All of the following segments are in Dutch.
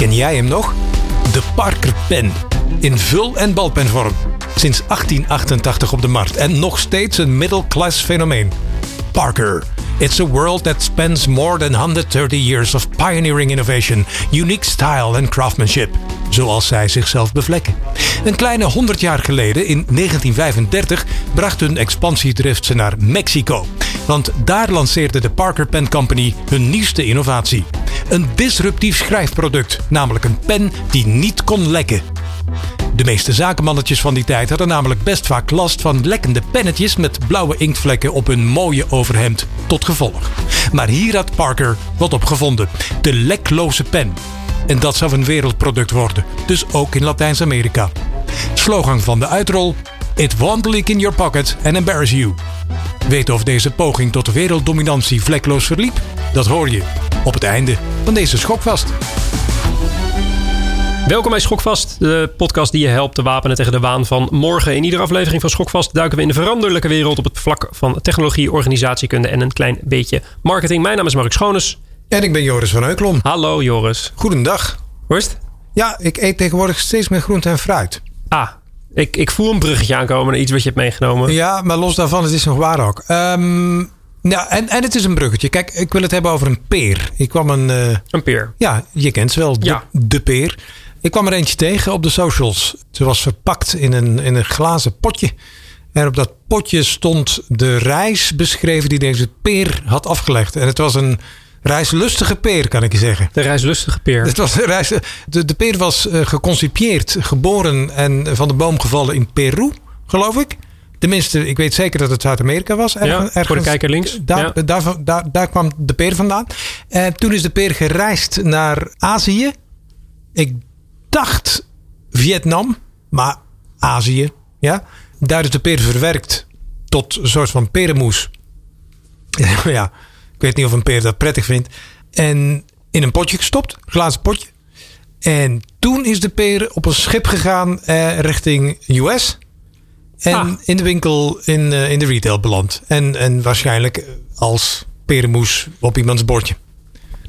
Ken jij hem nog? De Parker pen. In vul- en balpenvorm. Sinds 1888 op de markt en nog steeds een middle-class fenomeen. Parker. It's a world that spans more than 130 years of pioneering innovation, unique style and craftsmanship. Zoals zij zichzelf bevlekken. Een kleine 100 jaar geleden, in 1935, bracht hun expansiedrift ze naar Mexico. Want daar lanceerde de Parker Pen Company hun nieuwste innovatie. Een disruptief schrijfproduct, namelijk een pen die niet kon lekken. De meeste zakenmannetjes van die tijd hadden namelijk best vaak last van lekkende pennetjes met blauwe inktvlekken op hun mooie overhemd tot gevolg. Maar hier had Parker wat op gevonden: de lekloze pen. En dat zou een wereldproduct worden, dus ook in Latijns-Amerika. Slogan van de uitrol: It won't leak in your pocket and embarrass you. Weet of deze poging tot werelddominantie vlekloos verliep? Dat hoor je op het einde van deze schokvast. Welkom bij Schokvast, de podcast die je helpt te wapenen tegen de waan van morgen. In iedere aflevering van Schokvast duiken we in de veranderlijke wereld op het vlak van technologie, organisatiekunde en een klein beetje marketing. Mijn naam is Mark Schoones. En ik ben Joris van Euklom. Hallo Joris. Goedendag. Het? Ja, ik eet tegenwoordig steeds meer groente en fruit. Ah, ik, ik voel een bruggetje aankomen naar iets wat je hebt meegenomen. Ja, maar los daarvan, het is nog waar ook. Ehm, ja, en, en het is een bruggetje. Kijk, ik wil het hebben over een peer. Ik kwam een... eh, Een peer. ja, je kent ze wel, de, Ja. de peer. Ik kwam er eentje tegen op de socials. Ze was verpakt in een, in een glazen potje. En op dat potje stond de reis beschreven die deze peer had afgelegd. En het was een reislustige peer, kan ik je zeggen. De reislustige peer. Het was een reis, de, de peer was eh, geconcipieerd, geboren en van de boom gevallen in Peru, geloof ik. Tenminste, ik weet zeker dat het Zuid-Amerika was. Ja, voor de kijker links. Daar, Ja. daar, daar, daar kwam de peer vandaan. En toen is de peer gereisd naar Azië. Ik dacht Vietnam, maar Azië. Ja? Daar is de peer verwerkt tot een soort van perenmoes. ja, ik weet niet of een peer dat prettig vindt. En in een potje gestopt, een glazen potje. En toen is de peer op een schip gegaan eh, richting US. En Ah. in de winkel in, eh, in de retail beland. En, en waarschijnlijk als perenmoes op iemands bordje.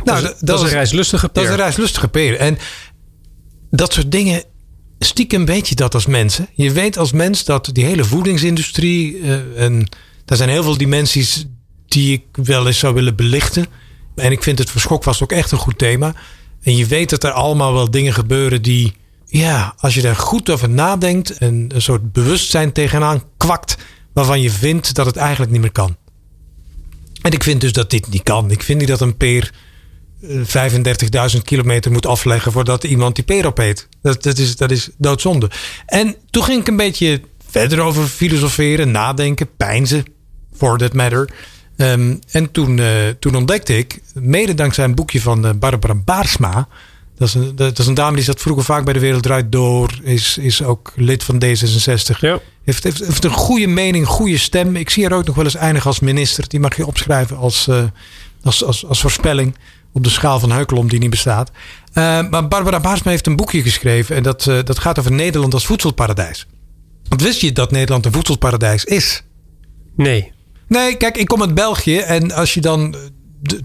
Nou, dat, is, dat is een reislustige peer. dat is een reislustige peer. En dat soort dingen, stiekem weet je dat als mensen. Je weet als mens dat die hele voedingsindustrie... eh, en daar zijn heel veel dimensies die ik wel eens zou willen belichten. En ik vind het voor Schokvast ook echt een goed thema. En je weet dat er allemaal wel dingen gebeuren die... Ja, als je daar goed over nadenkt... en een soort bewustzijn tegenaan kwakt... waarvan je vindt dat het eigenlijk niet meer kan. En ik vind dus dat dit niet kan. Ik vind niet dat een peer eh, 35.000 kilometer moet afleggen voordat iemand die peer opeet. Dat, dat, is, dat is doodzonde. En toen ging ik een beetje verder over filosoferen, nadenken, pijnzen, for that matter. Ehm, en toen, eh, toen ontdekte ik, mede dankzij een boekje van eh, Barbara Baarsma. Dat is, een, dat is een dame die zat vroeger vaak bij de Wereld Draait Door. Is, is ook lid van D66. Ja. Heeft, heeft, heeft een goede mening, goede stem. Ik zie haar ook nog wel eens eindigen als minister. Die mag je opschrijven als, eh, als, als, als voorspelling. Op de schaal van Heukelom die niet bestaat. Eh, maar Barbara Baarsma heeft een boekje geschreven. En dat, eh, dat gaat over Nederland als voedselparadijs. Want wist je dat Nederland een voedselparadijs is? Nee. Nee, kijk, ik kom uit België. En als je dan.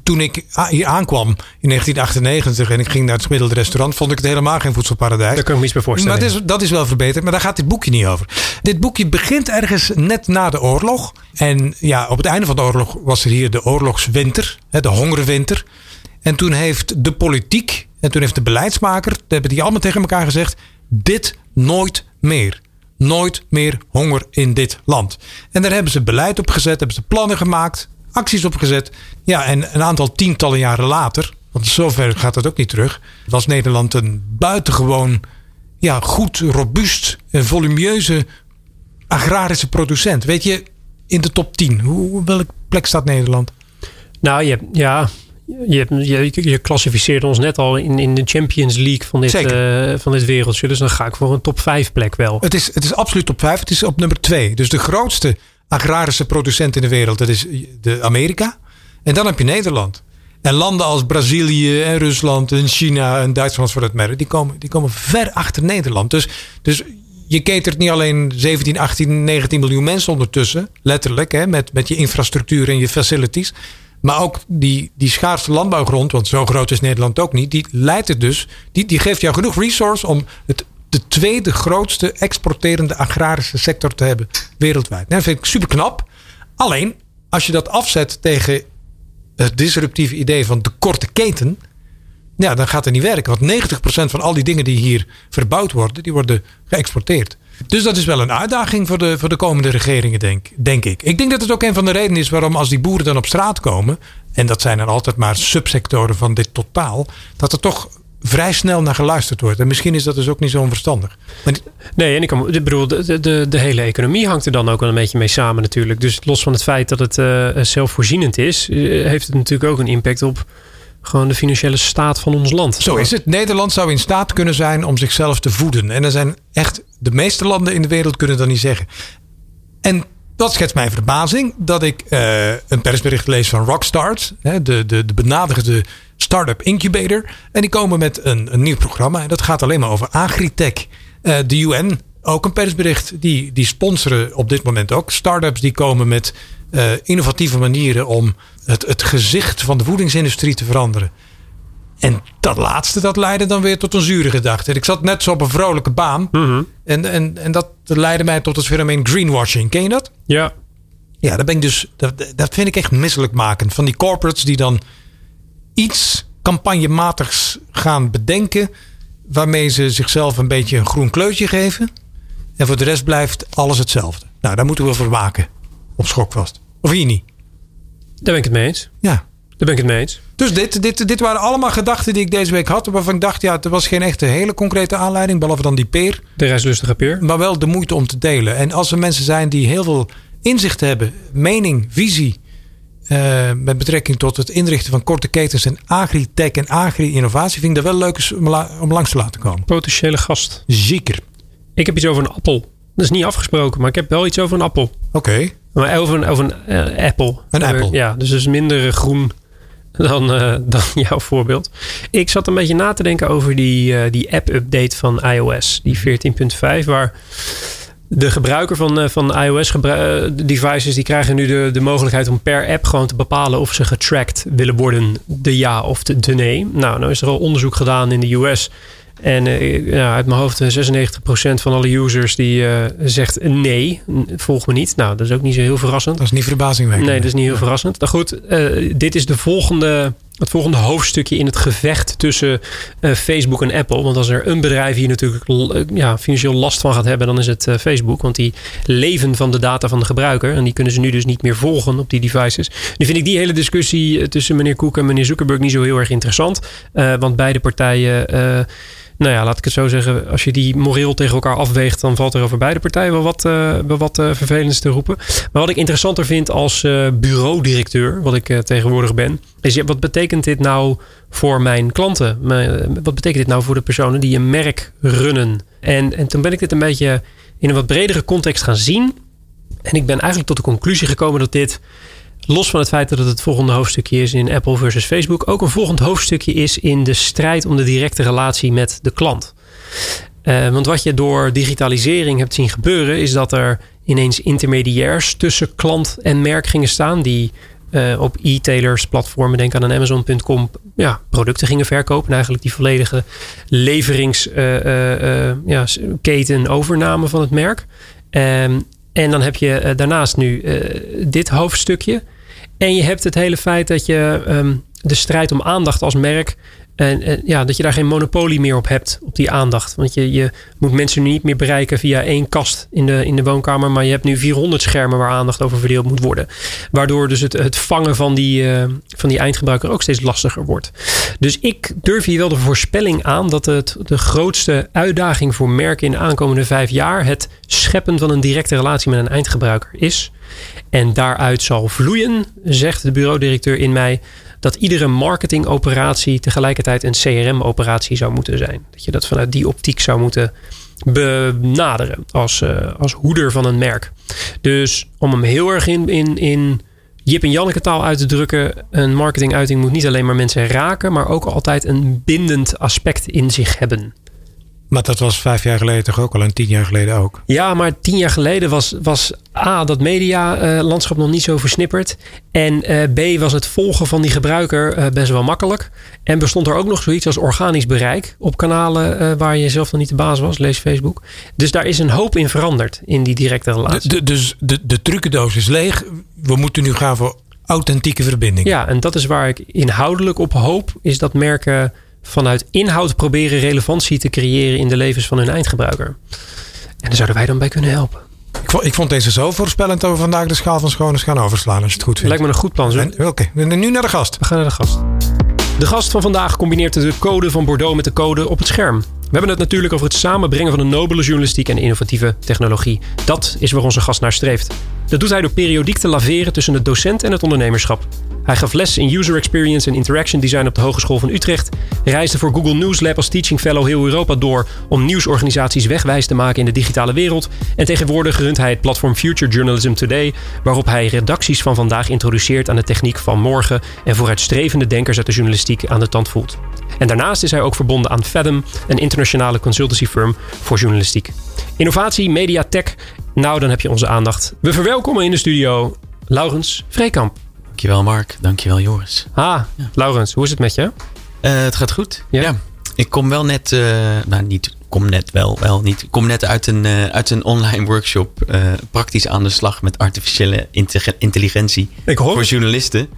Toen ik hier aankwam in 1998 en ik ging naar het gemiddelde restaurant, vond ik het helemaal geen voedselparadijs. Daar kan ik me iets bij voorstellen. Maar het is, dat is wel verbeterd, maar daar gaat dit boekje niet over. Dit boekje begint ergens net na de oorlog. En ja, op het einde van de oorlog was er hier de oorlogswinter, de hongerwinter. En toen heeft de politiek en toen heeft de beleidsmaker, hebben die allemaal tegen elkaar gezegd: dit nooit meer. Nooit meer honger in dit land. En daar hebben ze beleid op gezet, hebben ze plannen gemaakt, acties opgezet. Ja, en een aantal tientallen jaren later, want zover gaat dat ook niet terug, was Nederland een buitengewoon ja, goed, robuust en volumieuze agrarische producent. Weet je, in de top 10, hoe, welke plek staat Nederland? Nou, je, ja, je, je, je klassificeert ons net al in, in de Champions League van dit, eh, van dit wereldje. Dus dan ga ik voor een top 5 plek wel. Het is, het is absoluut top 5. Het is op nummer 2. Dus de grootste agrarische producent in de wereld, dat is de Amerika. En dan heb je Nederland. En landen als Brazilië en Rusland en China en Duitsland voor dat merk, die komen, die komen ver achter Nederland. Dus, dus je catert niet alleen 17, 18, 19 miljoen mensen ondertussen, letterlijk, hè, met, met je infrastructuur en je facilities. Maar ook die, die schaarste landbouwgrond, want zo groot is Nederland ook niet, die leidt het dus, die, die geeft jou genoeg resource om het, de tweede grootste exporterende agrarische sector te hebben wereldwijd. Dat vind ik super knap. Alleen, als je dat afzet tegen het disruptieve idee van de korte keten, ja, dan gaat het niet werken. Want 90% van al die dingen die hier verbouwd worden, die worden geëxporteerd. Dus dat is wel een uitdaging voor de, voor de komende regeringen, denk, denk ik. Ik denk dat het ook een van de redenen is waarom als die boeren dan op straat komen, en dat zijn er altijd maar subsectoren van dit totaal, dat er toch vrij snel naar geluisterd wordt. En misschien is dat dus ook niet zo onverstandig. nee, en ik, kan, bedoel, de, de, de hele economie hangt er dan ook wel een beetje mee samen natuurlijk. Dus los van het feit dat het uh, zelfvoorzienend is, eh, heeft het natuurlijk ook een impact op gewoon de financiële staat van ons land. Zo is het. Nederland zou in staat kunnen zijn om zichzelf te voeden. En er zijn echt, de meeste landen in de wereld kunnen dat niet zeggen. En dat schetst mijn verbazing dat ik uh, een persbericht lees van Rockstart, de, de, de benadigde Startup Incubator. En die komen met een, een nieuw programma. En dat gaat alleen maar over agritech. Uh, de UN, ook een persbericht, die, die sponsoren op dit moment ook startups die komen met uh, innovatieve manieren om het, het gezicht van de voedingsindustrie te veranderen. En dat laatste, dat leidde dan weer tot een zure gedachte. Ik zat net zo op een vrolijke baan. Mm en, en, en dat leidde mij tot het fenomeen greenwashing. Ken je dat? Ja. Ja, dat ben ik dus. Dat, dat vind ik echt misselijk maken. Van die corporates die dan iets campagnematigs gaan bedenken. Waarmee ze zichzelf een beetje een groen kleurtje geven. En voor de rest blijft alles hetzelfde. Nou, daar moeten we voor waken. Op schokvast. Of hier niet? Daar ben ik het mee eens. Ja. Daar ben ik het mee eens. Dus dit, dit, dit waren allemaal gedachten die ik deze week had. Waarvan ik dacht, ja, er was geen echte hele concrete aanleiding. Behalve dan die peer. De reislustige peer. Maar wel de moeite om te delen. En als er mensen zijn die heel veel inzicht hebben. Mening, visie. Uh, met betrekking tot het inrichten van korte ketens en agri-tech en agri-innovatie. Vind ik dat wel leuk om, om langs te laten komen. Potentiële gast. Zeker. Ik heb iets over een appel. Dat is niet afgesproken, maar ik heb wel iets over een appel. Oké. Maar over een, over een uh, apple. Een uh, apple. Ja, dus is minder groen dan, uh, dan jouw voorbeeld. Ik zat een beetje na te denken over die, die app-update van iOS. Die 14.5, waar de gebruiker van, van iOS-devices... die krijgen nu de, de mogelijkheid om per app gewoon te bepalen... of ze getracked willen worden, de ja of de, de nee. Nou, nou is er al onderzoek gedaan in de US... En uh, ja, uit mijn hoofd 96% van alle users die uh, zegt nee, volg me niet. Nou, dat is ook niet zo heel verrassend. Dat is niet verbazingwekkend. Nee, dat is niet heel verrassend. Maar goed, uh, dit is de volgende, het volgende hoofdstukje in het gevecht tussen Facebook en Apple. Want als er een bedrijf hier natuurlijk ja, financieel last van gaat hebben, dan is het Facebook. Want die leven van de data van de gebruiker. En die kunnen ze nu dus niet meer volgen op die devices. Nu vind ik die hele discussie tussen meneer Cook en meneer Zuckerberg niet zo heel erg interessant. want beide partijen nou ja, laat ik het zo zeggen. Als je die moreel tegen elkaar afweegt, dan valt er over beide partijen wel wat, uh, wat uh, vervelends te roepen. Maar wat ik interessanter vind als uh, bureaudirecteur, wat ik tegenwoordig ben, is wat betekent dit nou voor mijn klanten? Wat betekent dit nou voor de personen die een merk runnen? En, en toen ben ik dit een beetje in een wat bredere context gaan zien. En ik ben eigenlijk tot de conclusie gekomen dat dit los van het feit dat het het volgende hoofdstukje is in Apple versus Facebook, ook een volgend hoofdstukje is in de strijd om de directe relatie met de klant. Uh, want wat je door digitalisering hebt zien gebeuren, is dat er ineens intermediairs tussen klant en merk gingen staan. Die uh, op e-tailers, platformen, denk aan een Amazon.com, ja, producten gingen verkopen. En eigenlijk die volledige leveringsketen uh, ja, overname van het merk. Um, en dan heb je daarnaast nu dit hoofdstukje. En je hebt het hele feit dat je um, de strijd om aandacht als merk. En, ja, dat je daar geen monopolie meer op hebt, op die aandacht. Want je, je moet mensen nu niet meer bereiken via één kast in de, in de woonkamer. Maar je hebt nu 400 schermen waar aandacht over verdeeld moet worden. Waardoor dus het, het vangen van die, uh, van die eindgebruiker ook steeds lastiger wordt. Dus ik durf hier wel de voorspelling aan dat het de grootste uitdaging voor merken in de aankomende vijf jaar het scheppen van een directe relatie met een eindgebruiker is. En daaruit zal vloeien, zegt de bureaudirecteur in mij, dat iedere marketingoperatie tegelijkertijd een CRM-operatie zou moeten zijn. Dat je dat vanuit die optiek zou moeten benaderen als, uh, als hoeder van een merk. Dus om hem heel erg in, in, in Jip en Janneke taal uit te drukken, een marketinguiting moet niet alleen maar mensen raken, maar ook altijd een bindend aspect in zich hebben. Maar dat was vijf jaar geleden toch ook al en tien jaar geleden ook? Ja, maar tien jaar geleden was, was A, dat medialandschap nog niet zo versnipperd. En B, was het volgen van die gebruiker best wel makkelijk. En bestond er ook nog zoiets als organisch bereik op kanalen waar je zelf nog niet de baas was, lees Facebook. Dus daar is een hoop in veranderd in die directe relatie. De, dus de, de trucendoos is leeg. We moeten nu gaan voor authentieke verbinding. Ja, en dat is waar ik inhoudelijk op hoop, is dat merken vanuit inhoud proberen relevantie te creëren in de levens van hun eindgebruiker. En daar zouden wij dan bij kunnen helpen. Ik vond, ik vond deze zo voorspellend dat we vandaag de schaal van schoonheid gaan overslaan, als je het goed vindt. Lijkt me een goed plan. Oké, okay. nu naar de gast. We gaan naar de gast. De gast van vandaag combineert de code van Bordeaux met de code op het scherm. We hebben het natuurlijk over het samenbrengen van een nobele journalistiek en innovatieve technologie. Dat is waar onze gast naar streeft. Dat doet hij door periodiek te laveren tussen het docent en het ondernemerschap. Hij gaf les in User Experience en Interaction Design op de Hogeschool van Utrecht. Reisde voor Google News Lab als teaching fellow heel Europa door om nieuwsorganisaties wegwijs te maken in de digitale wereld. En tegenwoordig runt hij het platform Future Journalism Today, waarop hij redacties van vandaag introduceert aan de techniek van morgen en vooruitstrevende denkers uit de journalistiek aan de tand voelt. En daarnaast is hij ook verbonden aan Fathom, een internationale consultancy firm voor journalistiek. Innovatie, media, tech. Nou, dan heb je onze aandacht. We verwelkomen in de studio Laurens Vreekamp. Dankjewel Mark, dankjewel Joris. Ah, ja. Laurens, hoe is het met je? Uh, het gaat goed. Ja. Ik kom wel net, uh, nou niet, kom net wel, wel niet. Ik kom net uit een, uh, uit een online workshop praktisch aan de slag met artificiële intelligentie voor journalisten.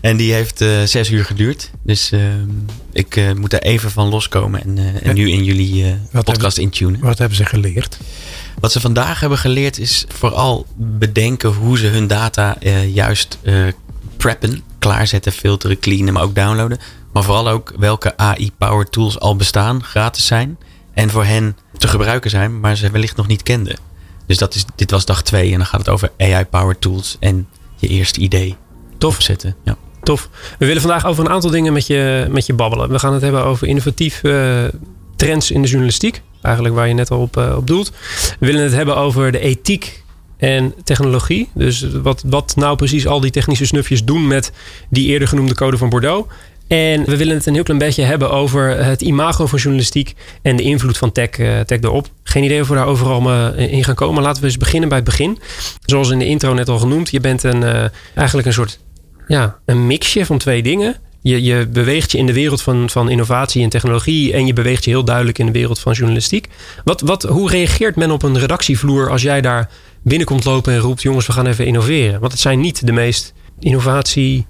En die heeft zes uur geduurd. Dus ik moet er even van loskomen en, en nu in jullie podcast intunen. Wat hebben ze geleerd? Wat ze vandaag hebben geleerd is vooral bedenken hoe ze hun data juist preppen, klaarzetten, filteren, cleanen, maar ook downloaden. Maar vooral ook welke AI-powered tools al bestaan, gratis zijn. En voor hen te gebruiken zijn, maar ze wellicht nog niet kenden. Dus dat is, dit was dag twee en dan gaat het over AI-powered tools en je eerste idee Tof. zetten. Ja. Tof. We willen vandaag over een aantal dingen met je, met je babbelen. We gaan het hebben over innovatieve trends in de journalistiek. Eigenlijk waar je net al op, uh, op doelt. We willen het hebben over de ethiek en technologie. Dus wat, wat nou precies al die technische snufjes doen met die eerder genoemde code van Bordeaux. En we willen het een heel klein beetje hebben over het imago van journalistiek en de invloed van tech, uh, tech erop. Geen idee of we daar overal in gaan komen. Laten we eens beginnen bij het begin. Zoals in de intro net al genoemd, je bent een, eigenlijk een soort ja, een mixje van twee dingen. Je, je beweegt je in de wereld van, van innovatie en technologie en je beweegt je heel duidelijk in de wereld van journalistiek. Wat, wat, hoe reageert men op een redactievloer als jij daar binnenkomt lopen en roept: jongens, we gaan even innoveren. Want het zijn niet de meest innovatie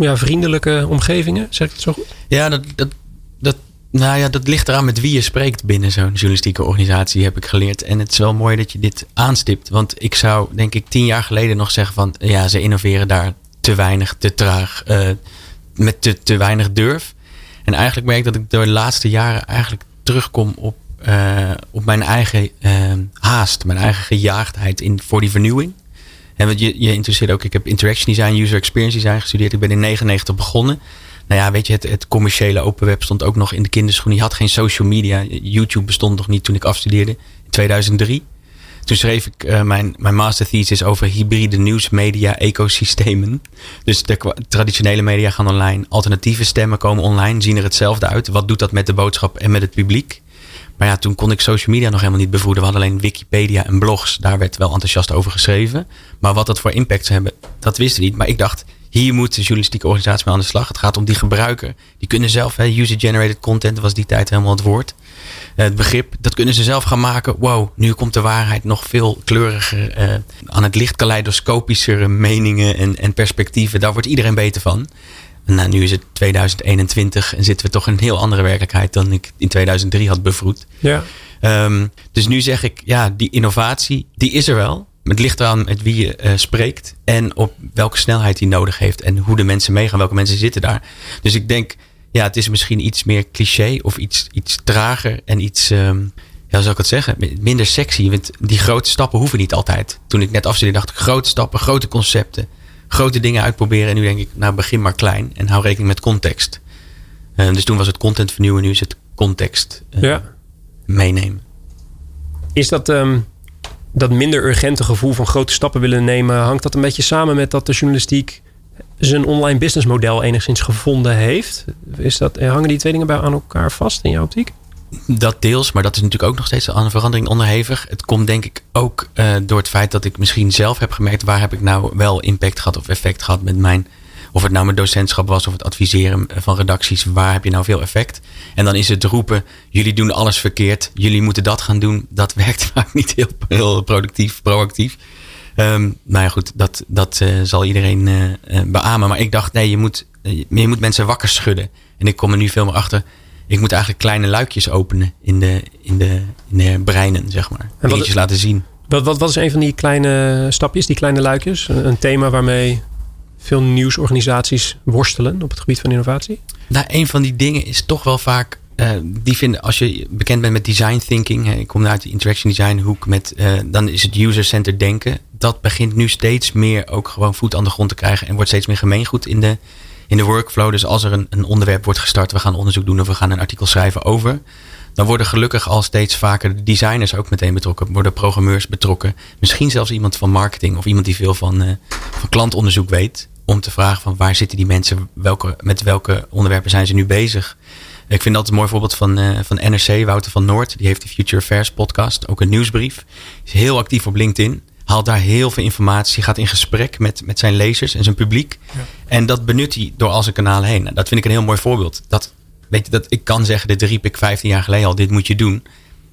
ja, vriendelijke omgevingen, zeg ik het zo goed? Ja, dat, dat, dat, nou ja, dat ligt eraan met wie je spreekt binnen zo'n journalistieke organisatie, heb ik geleerd. En het is wel mooi dat je dit aanstipt. Want ik zou, denk ik, tien jaar geleden nog zeggen van ja, ze innoveren daar te weinig, te traag, uh, met te, te weinig durf. En eigenlijk merk ik dat ik door de laatste jaren eigenlijk terugkom op uh, op mijn eigen uh, haast, mijn eigen gejaagdheid in, voor die vernieuwing. En wat je, je interesseert ook, ik heb interaction design, user experience design gestudeerd. Ik ben in 99 begonnen. Nou ja, weet je, het, het commerciële open web stond ook nog in de kinderschoen. Je had geen social media. YouTube bestond nog niet toen ik afstudeerde in 2003. Toen schreef ik uh, mijn, mijn master thesis over hybride nieuwsmedia ecosystemen. Dus de traditionele media gaan online. Alternatieve stemmen komen online, zien er hetzelfde uit. Wat doet dat met de boodschap en met het publiek? Maar ja, toen kon ik social media nog helemaal niet bevoeden. We hadden alleen Wikipedia en blogs. Daar werd wel enthousiast over geschreven. Maar wat dat voor impact zou hebben, dat wisten we niet. Maar ik dacht, hier moet de journalistieke organisatie mee aan de slag. Het gaat om die gebruiker. Die kunnen zelf, user-generated content was die tijd helemaal het woord. Eh, het begrip, dat kunnen ze zelf gaan maken. Wow, nu komt de waarheid nog veel kleuriger. Uh, aan het licht kaleidoscopischere meningen en, en perspectieven. Daar wordt iedereen beter van. Nou, nu is het 2021 en zitten we toch in een heel andere werkelijkheid dan ik in 2003 had bevroed. Ja. Um, dus nu zeg ik, ja, die innovatie, die is er wel. Het ligt eraan met wie je uh, spreekt en op welke snelheid die nodig heeft en hoe de mensen meegaan, welke mensen zitten daar. Dus ik denk, ja, het is misschien iets meer cliché of iets, iets trager en iets, um, ja, zou ik het zeggen, minder sexy. Want die grote stappen hoeven niet altijd. Toen ik net afstudeerde dacht ik, grote stappen, grote concepten grote dingen uitproberen. En nu denk ik, nou begin maar klein en hou rekening met context. Uh, dus toen was het content vernieuwen, nu is het context uh, ja. meenemen. Is dat, um, dat minder urgente gevoel van grote stappen willen nemen, hangt dat een beetje samen met dat de journalistiek zijn online businessmodel enigszins gevonden heeft? Is dat, hangen die twee dingen bij aan elkaar vast in jouw optiek? Dat deels, maar dat is natuurlijk ook nog steeds aan een verandering onderhevig. Het komt denk ik ook uh, door het feit dat ik misschien zelf heb gemerkt... waar heb ik nou wel impact gehad of effect gehad met mijn... of het nou mijn docentschap was of het adviseren van redacties... waar heb je nou veel effect? En dan is het roepen, jullie doen alles verkeerd... jullie moeten dat gaan doen. Dat werkt vaak niet heel, heel productief, proactief. Um, maar ja, goed, dat, dat uh, zal iedereen uh, beamen. Maar ik dacht, nee, je moet, je moet mensen wakker schudden. En ik kom er nu veel meer achter ik moet eigenlijk kleine luikjes openen in de, in de, in de breinen, zeg maar. En wat, laten zien. Wat, wat, wat is een van die kleine stapjes, die kleine luikjes? Een, een thema waarmee veel nieuwsorganisaties worstelen op het gebied van innovatie? Nou, een van die dingen is toch wel vaak. Uh, die vinden, als je bekend bent met design thinking, hè, ik kom uit de interaction design hoek, met, dan is het user-centered denken. Dat begint nu steeds meer ook gewoon voet aan de grond te krijgen en wordt steeds meer gemeengoed in de, in de workflow. Dus als er een, een onderwerp wordt gestart, we gaan onderzoek doen of we gaan een artikel schrijven over. Dan worden gelukkig al steeds vaker de designers ook meteen betrokken. Worden programmeurs betrokken. Misschien zelfs iemand van marketing of iemand die veel van, uh, van klantonderzoek weet. Om te vragen van waar zitten die mensen? Welke, met welke onderwerpen zijn ze nu bezig? Ik vind dat een mooi voorbeeld van, uh, van NRC, Wouter van Noord. Die heeft de Future Affairs podcast, ook een nieuwsbrief. Is heel actief op LinkedIn haalt daar heel veel informatie, gaat in gesprek met, met zijn lezers en zijn publiek. Ja. En dat benut hij door al zijn kanalen heen. Nou, dat vind ik een heel mooi voorbeeld. Dat, weet je, dat ik kan zeggen, dit riep ik 15 jaar geleden al, dit moet je doen.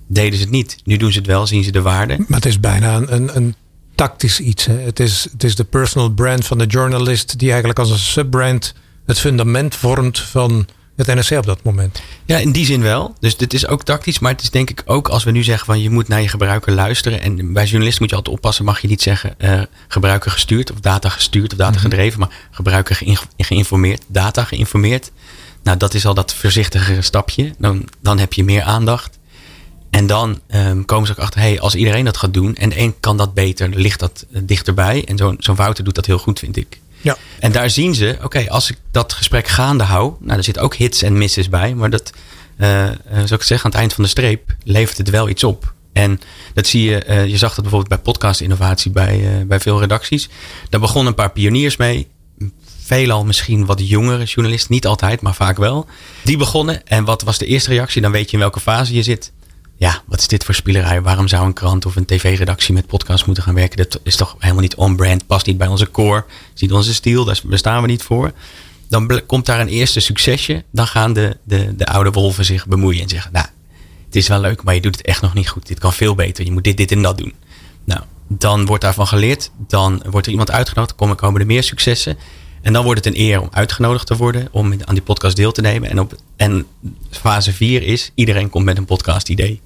Deden ze het niet. Nu doen ze het wel, zien ze de waarde. Maar het is bijna een, een, een tactisch iets. Hè? Het, is, het is de personal brand van de journalist die eigenlijk als een subbrand het fundament vormt van het NRC op dat moment. Ja, in die zin wel. Dus dit is ook tactisch. Maar het is denk ik ook als we nu zeggen van je moet naar je gebruiker luisteren. En bij journalisten moet je altijd oppassen. Mag je niet zeggen uh, gebruiker gestuurd of data gestuurd of data mhm. gedreven. Maar gebruiker geïnformeerd, data geïnformeerd. Nou, dat is al dat voorzichtigere stapje. Dan, dan heb je meer aandacht. En dan um, komen ze ook achter, hey, als iedereen dat gaat doen en één kan dat beter, ligt dat uh, dichterbij. En zo'n zo'n Wouter doet dat heel goed, vind ik. Ja. En daar zien ze, oké, als ik dat gesprek gaande hou, nou, er zitten ook hits en misses bij, maar dat, uh, zou ik zeggen, aan het eind van de streep levert het wel iets op. En dat zie je, uh, je zag dat bijvoorbeeld bij podcast innovatie bij, bij veel redacties. Daar begonnen een paar pioniers mee. Veelal misschien wat jongere journalisten, niet altijd, maar vaak wel. Die begonnen. En wat was de eerste reactie? Dan weet je in welke fase je zit ja, wat is dit voor spielerij? Waarom zou een krant of een tv-redactie met podcast moeten gaan werken? Dat is toch helemaal niet on-brand, past niet bij onze core, is niet onze stijl, daar bestaan we niet voor. Dan komt daar een eerste succesje, dan gaan de, de, de oude wolven zich bemoeien en zeggen, nou, het is wel leuk, maar je doet het echt nog niet goed. Dit kan veel beter, je moet dit, dit en dat doen. Nou, dan wordt daarvan geleerd, dan wordt er iemand uitgenodigd, komen, komen er meer successen. En dan wordt het een eer om uitgenodigd te worden, om aan die podcast deel te nemen. En, op, en fase 4 is, iedereen komt met een podcast idee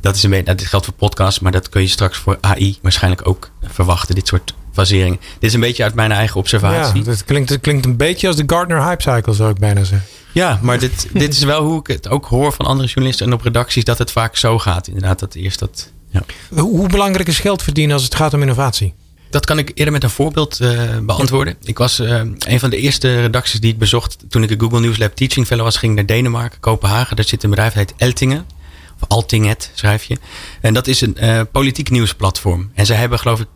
dat is een beetje, dit geldt voor podcasts, maar dat kun je straks voor AI waarschijnlijk ook verwachten. Dit soort faseringen. Dit is een beetje uit mijn eigen observatie. Ja, het klinkt, het klinkt een beetje als de Gartner Hype Cycle, zou ik bijna zeggen. Ja, maar dit, dit is wel hoe ik het ook hoor van andere journalisten en op redacties, dat het vaak zo gaat. Inderdaad, dat eerst dat. Ja. Hoe belangrijk is geld verdienen als het gaat om innovatie? Dat kan ik eerder met een voorbeeld uh, beantwoorden. Ik was uh, een van de eerste redacties die ik bezocht toen ik de Google News Lab Teaching Fellow was. Ging naar Denemarken, Kopenhagen. Daar zit een bedrijf, dat heet Eltingen. Of Altinget schrijf je. En dat is een uh, politiek nieuwsplatform. En ze hebben geloof ik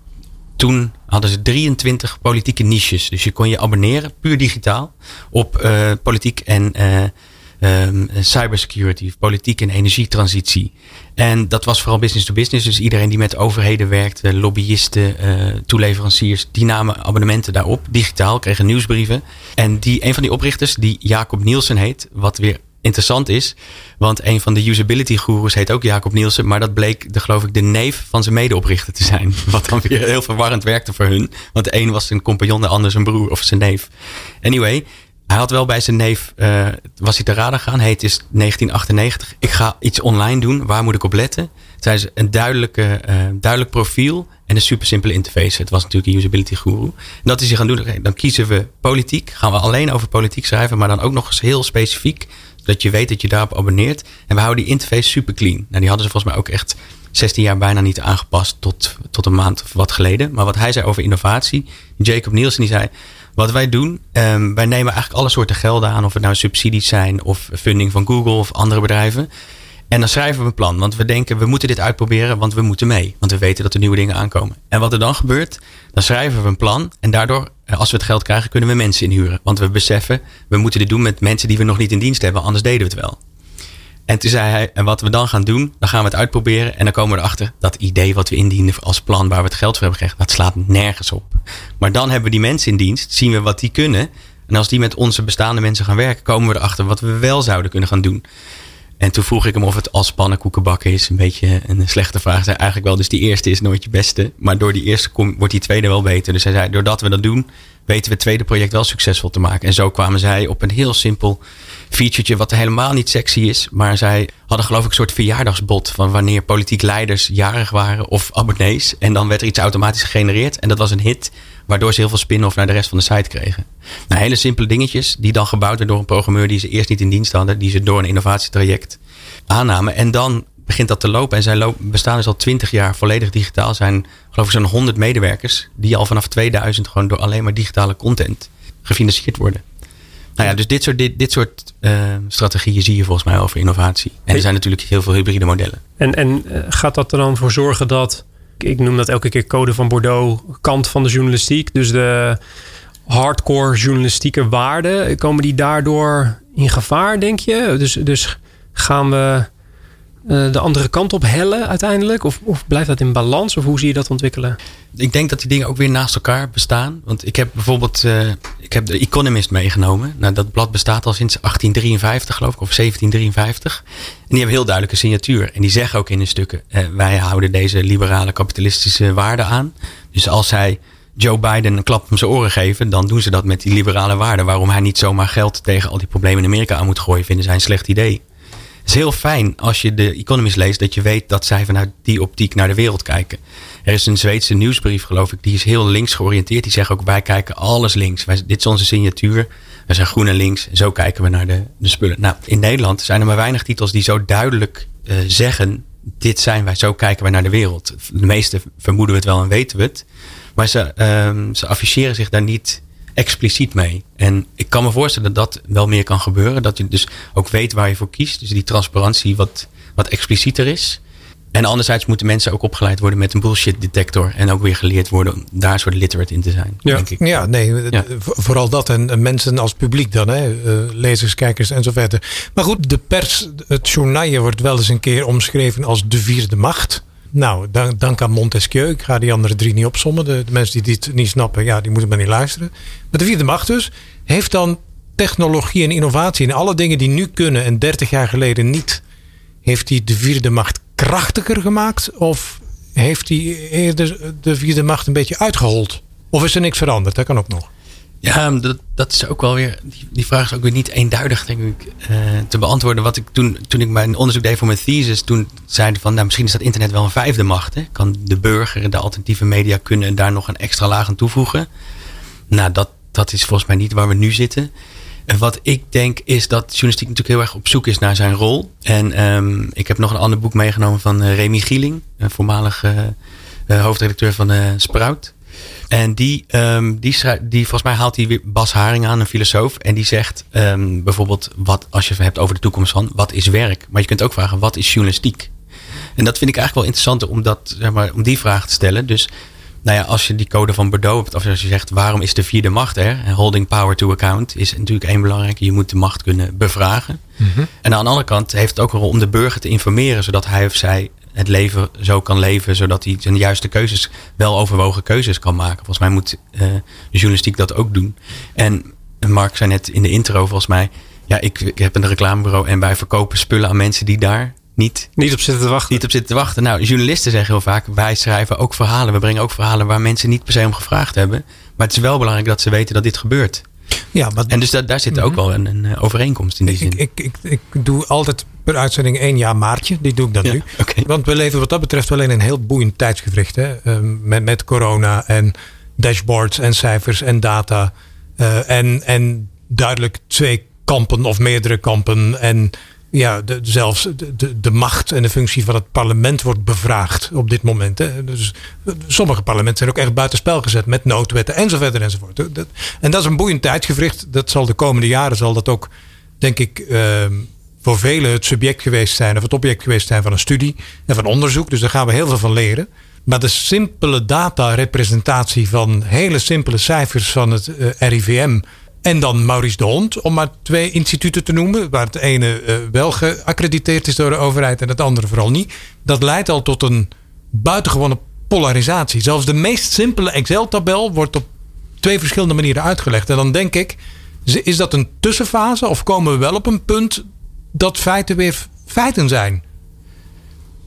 toen hadden ze 23 politieke niches. Dus je kon je abonneren, puur digitaal, op uh, politiek en uh, um, cybersecurity, politiek en energietransitie. En dat was vooral business to business. Dus iedereen die met overheden werkte, lobbyisten, toeleveranciers, die namen abonnementen daarop, digitaal, kregen nieuwsbrieven. En die, een van die oprichters, die Jacob Nielsen heet, wat weer interessant is. Want een van de usability gurus heet ook Jacob Nielsen. Maar dat bleek, de, geloof ik, de neef van zijn medeoprichter te zijn. Wat dan weer heel verwarrend werkte voor hun. Want de een was zijn compagnon, de ander zijn broer of zijn neef. Anyway, hij had wel bij zijn neef, uh, was hij te raden gaan. Heet is 1998. Ik ga iets online doen. Waar moet ik op letten? Zij is een duidelijke, uh, duidelijk profiel en een super simpele interface. Het was natuurlijk een usability guru. En dat is hij gaan doen. Dan kiezen we politiek. Gaan we alleen over politiek schrijven, maar dan ook nog eens heel specifiek dat je weet dat je daarop abonneert. En we houden die interface super clean. Nou, die hadden ze volgens mij ook echt 16 jaar bijna niet aangepast tot, tot een maand of wat geleden. Maar wat hij zei over innovatie, Jacob Nielsen, die zei... Wat wij doen, um, wij nemen eigenlijk alle soorten gelden aan. Of het nou subsidies zijn of funding van Google of andere bedrijven. En dan schrijven we een plan. Want we denken, we moeten dit uitproberen, want we moeten mee. Want we weten dat er nieuwe dingen aankomen. En wat er dan gebeurt, dan schrijven we een plan. En daardoor, eh, als we het geld krijgen, kunnen we mensen inhuren. Want we beseffen, we moeten dit doen met mensen die we nog niet in dienst hebben. Anders deden we het wel. En toen zei hij, en wat we dan gaan doen, dan gaan we het uitproberen. En dan komen we erachter, dat idee wat we indienen als plan waar we het geld voor hebben gekregen, dat slaat nergens op. Maar dan hebben we die mensen in dienst, zien we wat die kunnen. En als die met onze bestaande mensen gaan werken, komen we erachter wat we wel zouden kunnen gaan doen. En toen vroeg ik hem of het als pannenkoeken bakken is. Een beetje een slechte vraag. Zei eigenlijk wel, dus die eerste is nooit je beste. Maar door die eerste wordt die tweede wel beter. Dus hij zei, doordat we dat doen, weten we het tweede project wel succesvol te maken. En zo kwamen zij op een heel simpel featuretje wat helemaal niet sexy is. Maar zij hadden geloof ik een soort verjaardagsbot van wanneer politiek leiders jarig waren of abonnees. En dan werd er iets automatisch gegenereerd. En dat was een hit, waardoor ze heel veel spin-off naar de rest van de site kregen. Nou, hele simpele dingetjes die dan gebouwd werden door een programmeur die ze eerst niet in dienst hadden. Die ze door een innovatietraject aannamen. En dan begint dat te lopen. En zij bestaan dus al twintig jaar volledig digitaal. Zijn geloof ik zo'n 100 medewerkers die al vanaf 2000 gewoon door alleen maar digitale content gefinancierd worden. Nou ja, dus dit soort, dit, dit soort uh, strategieën zie je volgens mij over innovatie. En er zijn natuurlijk heel veel hybride modellen. En, en eh, gaat dat er dan voor zorgen dat, ik noem dat elke keer code van Bordeaux, kant van de journalistiek, dus de hardcore journalistieke waarden, komen die daardoor in gevaar, denk je? Dus, dus gaan we de andere kant op hellen uiteindelijk? Of, of blijft dat in balans? Of hoe zie je dat ontwikkelen? Ik denk dat die dingen ook weer naast elkaar bestaan. Want ik heb bijvoorbeeld uh, ik heb de Economist meegenomen. Nou, dat blad bestaat al sinds 1853 geloof ik, of 1753. En die hebben heel duidelijke signatuur. En die zeggen ook in hun stukken, uh, wij houden deze liberale kapitalistische waarden aan. Dus als zij Joe Biden een klap om zijn oren geven, dan doen ze dat met die liberale waarden. Waarom hij niet zomaar geld tegen al die problemen in Amerika aan moet gooien, vinden zij een slecht idee is heel fijn als je de Economist leest dat je weet dat zij vanuit die optiek naar de wereld kijken. Er is een Zweedse nieuwsbrief, geloof ik, die is heel links georiënteerd. Die zegt ook: wij kijken alles links. Wij, dit is onze signatuur. We zijn groen en links. Zo kijken we naar de, de spullen. Nou, in Nederland zijn er maar weinig titels die zo duidelijk uh, zeggen: dit zijn wij, zo kijken wij naar de wereld. De meeste vermoeden we het wel en weten we het. Maar ze, uh, ze afficheren zich daar niet expliciet mee. En ik kan me voorstellen dat dat wel meer kan gebeuren. Dat je dus ook weet waar je voor kiest. Dus die transparantie wat, wat explicieter is. En anderzijds moeten mensen ook opgeleid worden met een bullshit detector. En ook weer geleerd worden om daar soort literate in te zijn. Ja, denk ik. ja nee, vooral dat. En mensen als publiek dan, hè, uh, lezers, kijkers en zo verder. Maar goed, de pers, het journaal wordt wel eens een keer omschreven als de vierde macht. Nou, dank, dank aan Montesquieu. Ik ga die andere drie niet opsommen. De, mensen die dit niet snappen, ja, die moeten maar niet luisteren. Maar de vierde macht dus heeft dan technologie en innovatie en alle dingen die nu kunnen en 30 jaar geleden niet. Heeft hij de vierde macht krachtiger gemaakt? Of heeft hij eerder de vierde macht een beetje uitgehold? Of is er niks veranderd? Dat kan ook nog. Ja, dat, dat is ook wel weer. Die, vraag is ook weer niet eenduidig, denk ik, uh, te beantwoorden. Wat ik toen, toen ik mijn onderzoek deed voor mijn thesis, toen zeiden van, nou, misschien is dat internet wel een vijfde macht. Hè? Kan de burger, de alternatieve media kunnen daar nog een extra laag aan toevoegen? Nou, dat, dat is volgens mij niet waar we nu zitten. En wat ik denk is dat journalistiek natuurlijk heel erg op zoek is naar zijn rol. En um, ik heb nog een ander boek meegenomen van uh, Remy Gieling, voormalig uh, hoofdredacteur van Sprout. En die, um, die, die, volgens mij haalt hij weer Bas Haring aan, een filosoof. En die zegt um, bijvoorbeeld, wat, als je het hebt over de toekomst van, wat is werk? Maar je kunt ook vragen, wat is journalistiek? En dat vind ik eigenlijk wel interessant om, dat, zeg maar, om die vraag te stellen. Dus nou ja, als je die code van Bordeaux hebt, of als je zegt, waarom is de vierde macht er? Holding power to account is natuurlijk één belangrijke. Je moet de macht kunnen bevragen. Mm -hmm. En aan de andere kant heeft het ook een rol om de burger te informeren, zodat hij of zij het leven zo kan leven, zodat hij zijn juiste keuzes, wel overwogen keuzes kan maken. Volgens mij moet uh, de journalistiek dat ook doen. En Mark zei net in de intro, volgens mij, ja, ik, ik heb een reclamebureau en wij verkopen spullen aan mensen die daar niet, niet op zitten te wachten. Niet op zitten te wachten. Nou, journalisten zeggen heel vaak, wij schrijven ook verhalen. We brengen ook verhalen waar mensen niet per se om gevraagd hebben. Maar het is wel belangrijk dat ze weten dat dit gebeurt. Ja, maar, en dus daar, daar zit ook mhm. wel een, een, overeenkomst in die ik, zin. Ik, ik, ik, doe altijd per uitzending één jaar maartje. Die doe ik dan nu. Okay. Want we leven wat dat betreft wel in een heel boeiend tijdsgevricht. Hè? Um, met, met corona en dashboards en cijfers en data. Uh, en, en duidelijk twee kampen of meerdere kampen. En ja, de, zelfs de, de, macht en de functie van het parlement wordt bevraagd op dit moment. Hè. Dus sommige parlementen zijn ook echt buitenspel gezet met noodwetten enzovoort enzovoort. En dat is een boeiend tijdsgevricht. Dat zal de komende jaren zal dat ook, denk ik, uh, voor velen het subject geweest zijn of het object geweest zijn van een studie en van onderzoek. Dus daar gaan we heel veel van leren. Maar de simpele data-representatie van hele simpele cijfers van het uh, RIVM En dan Maurice de Hond, om maar twee instituten te noemen. Waar het ene uh, wel geaccrediteerd is door de overheid en het andere vooral niet. Dat leidt al tot een buitengewone polarisatie. Zelfs de meest simpele Excel-tabel wordt op twee verschillende manieren uitgelegd. En dan denk ik, is dat een tussenfase of komen we wel op een punt dat feiten weer feiten zijn?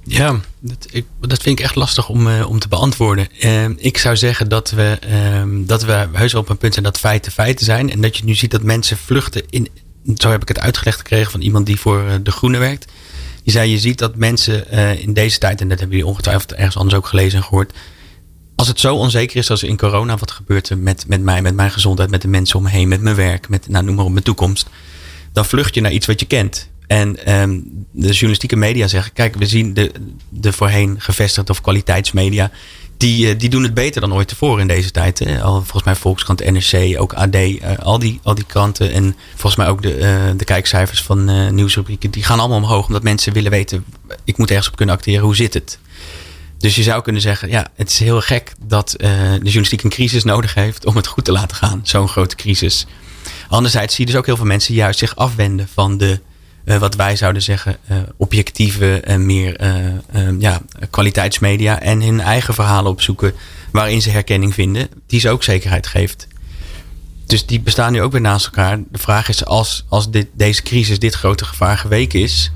Ja, dat, ik, dat vind ik echt lastig om, uh, om te beantwoorden. Uh, ik zou zeggen dat we, uh, dat we heus op een punt zijn dat feiten feiten zijn. En dat je nu ziet dat mensen vluchten in. Zo heb ik het uitgelegd gekregen van iemand die voor eh, de Groene werkt. Die zei: Je ziet dat mensen in deze tijd, en dat hebben jullie ongetwijfeld ergens anders ook gelezen en gehoord. Als het zo onzeker is als in corona, wat gebeurt er met, met mij, met mijn gezondheid, met de mensen om me heen, met mijn werk, met nou, noem maar op mijn toekomst. Dan vlucht je naar iets wat je kent. En um, de journalistieke media zeggen: kijk, we zien de, de voorheen gevestigde of kwaliteitsmedia. Die, uh, die doen het beter dan ooit tevoren in deze tijd. Hè? Al, volgens mij Volkskrant, NRC, ook AD, eh, al, die, al die kranten. En volgens mij ook de, uh, de kijkcijfers van nieuwsrubrieken. Die gaan allemaal omhoog omdat mensen willen weten: ik moet ergens op kunnen acteren, hoe zit het? Dus je zou kunnen zeggen: ja, het is heel gek dat de journalistiek een crisis nodig heeft om het goed te laten gaan. Zo'n grote crisis. Anderzijds zie je dus ook heel veel mensen juist zich afwenden van de uh, wat wij zouden zeggen uh, objectieve en meer uh, ja, kwaliteitsmedia. En hun eigen verhalen opzoeken waarin ze herkenning vinden. Die ze ook zekerheid geeft. Dus die bestaan nu ook weer naast elkaar. De vraag is als, als dit, deze crisis, dit grote gevaar geweken is.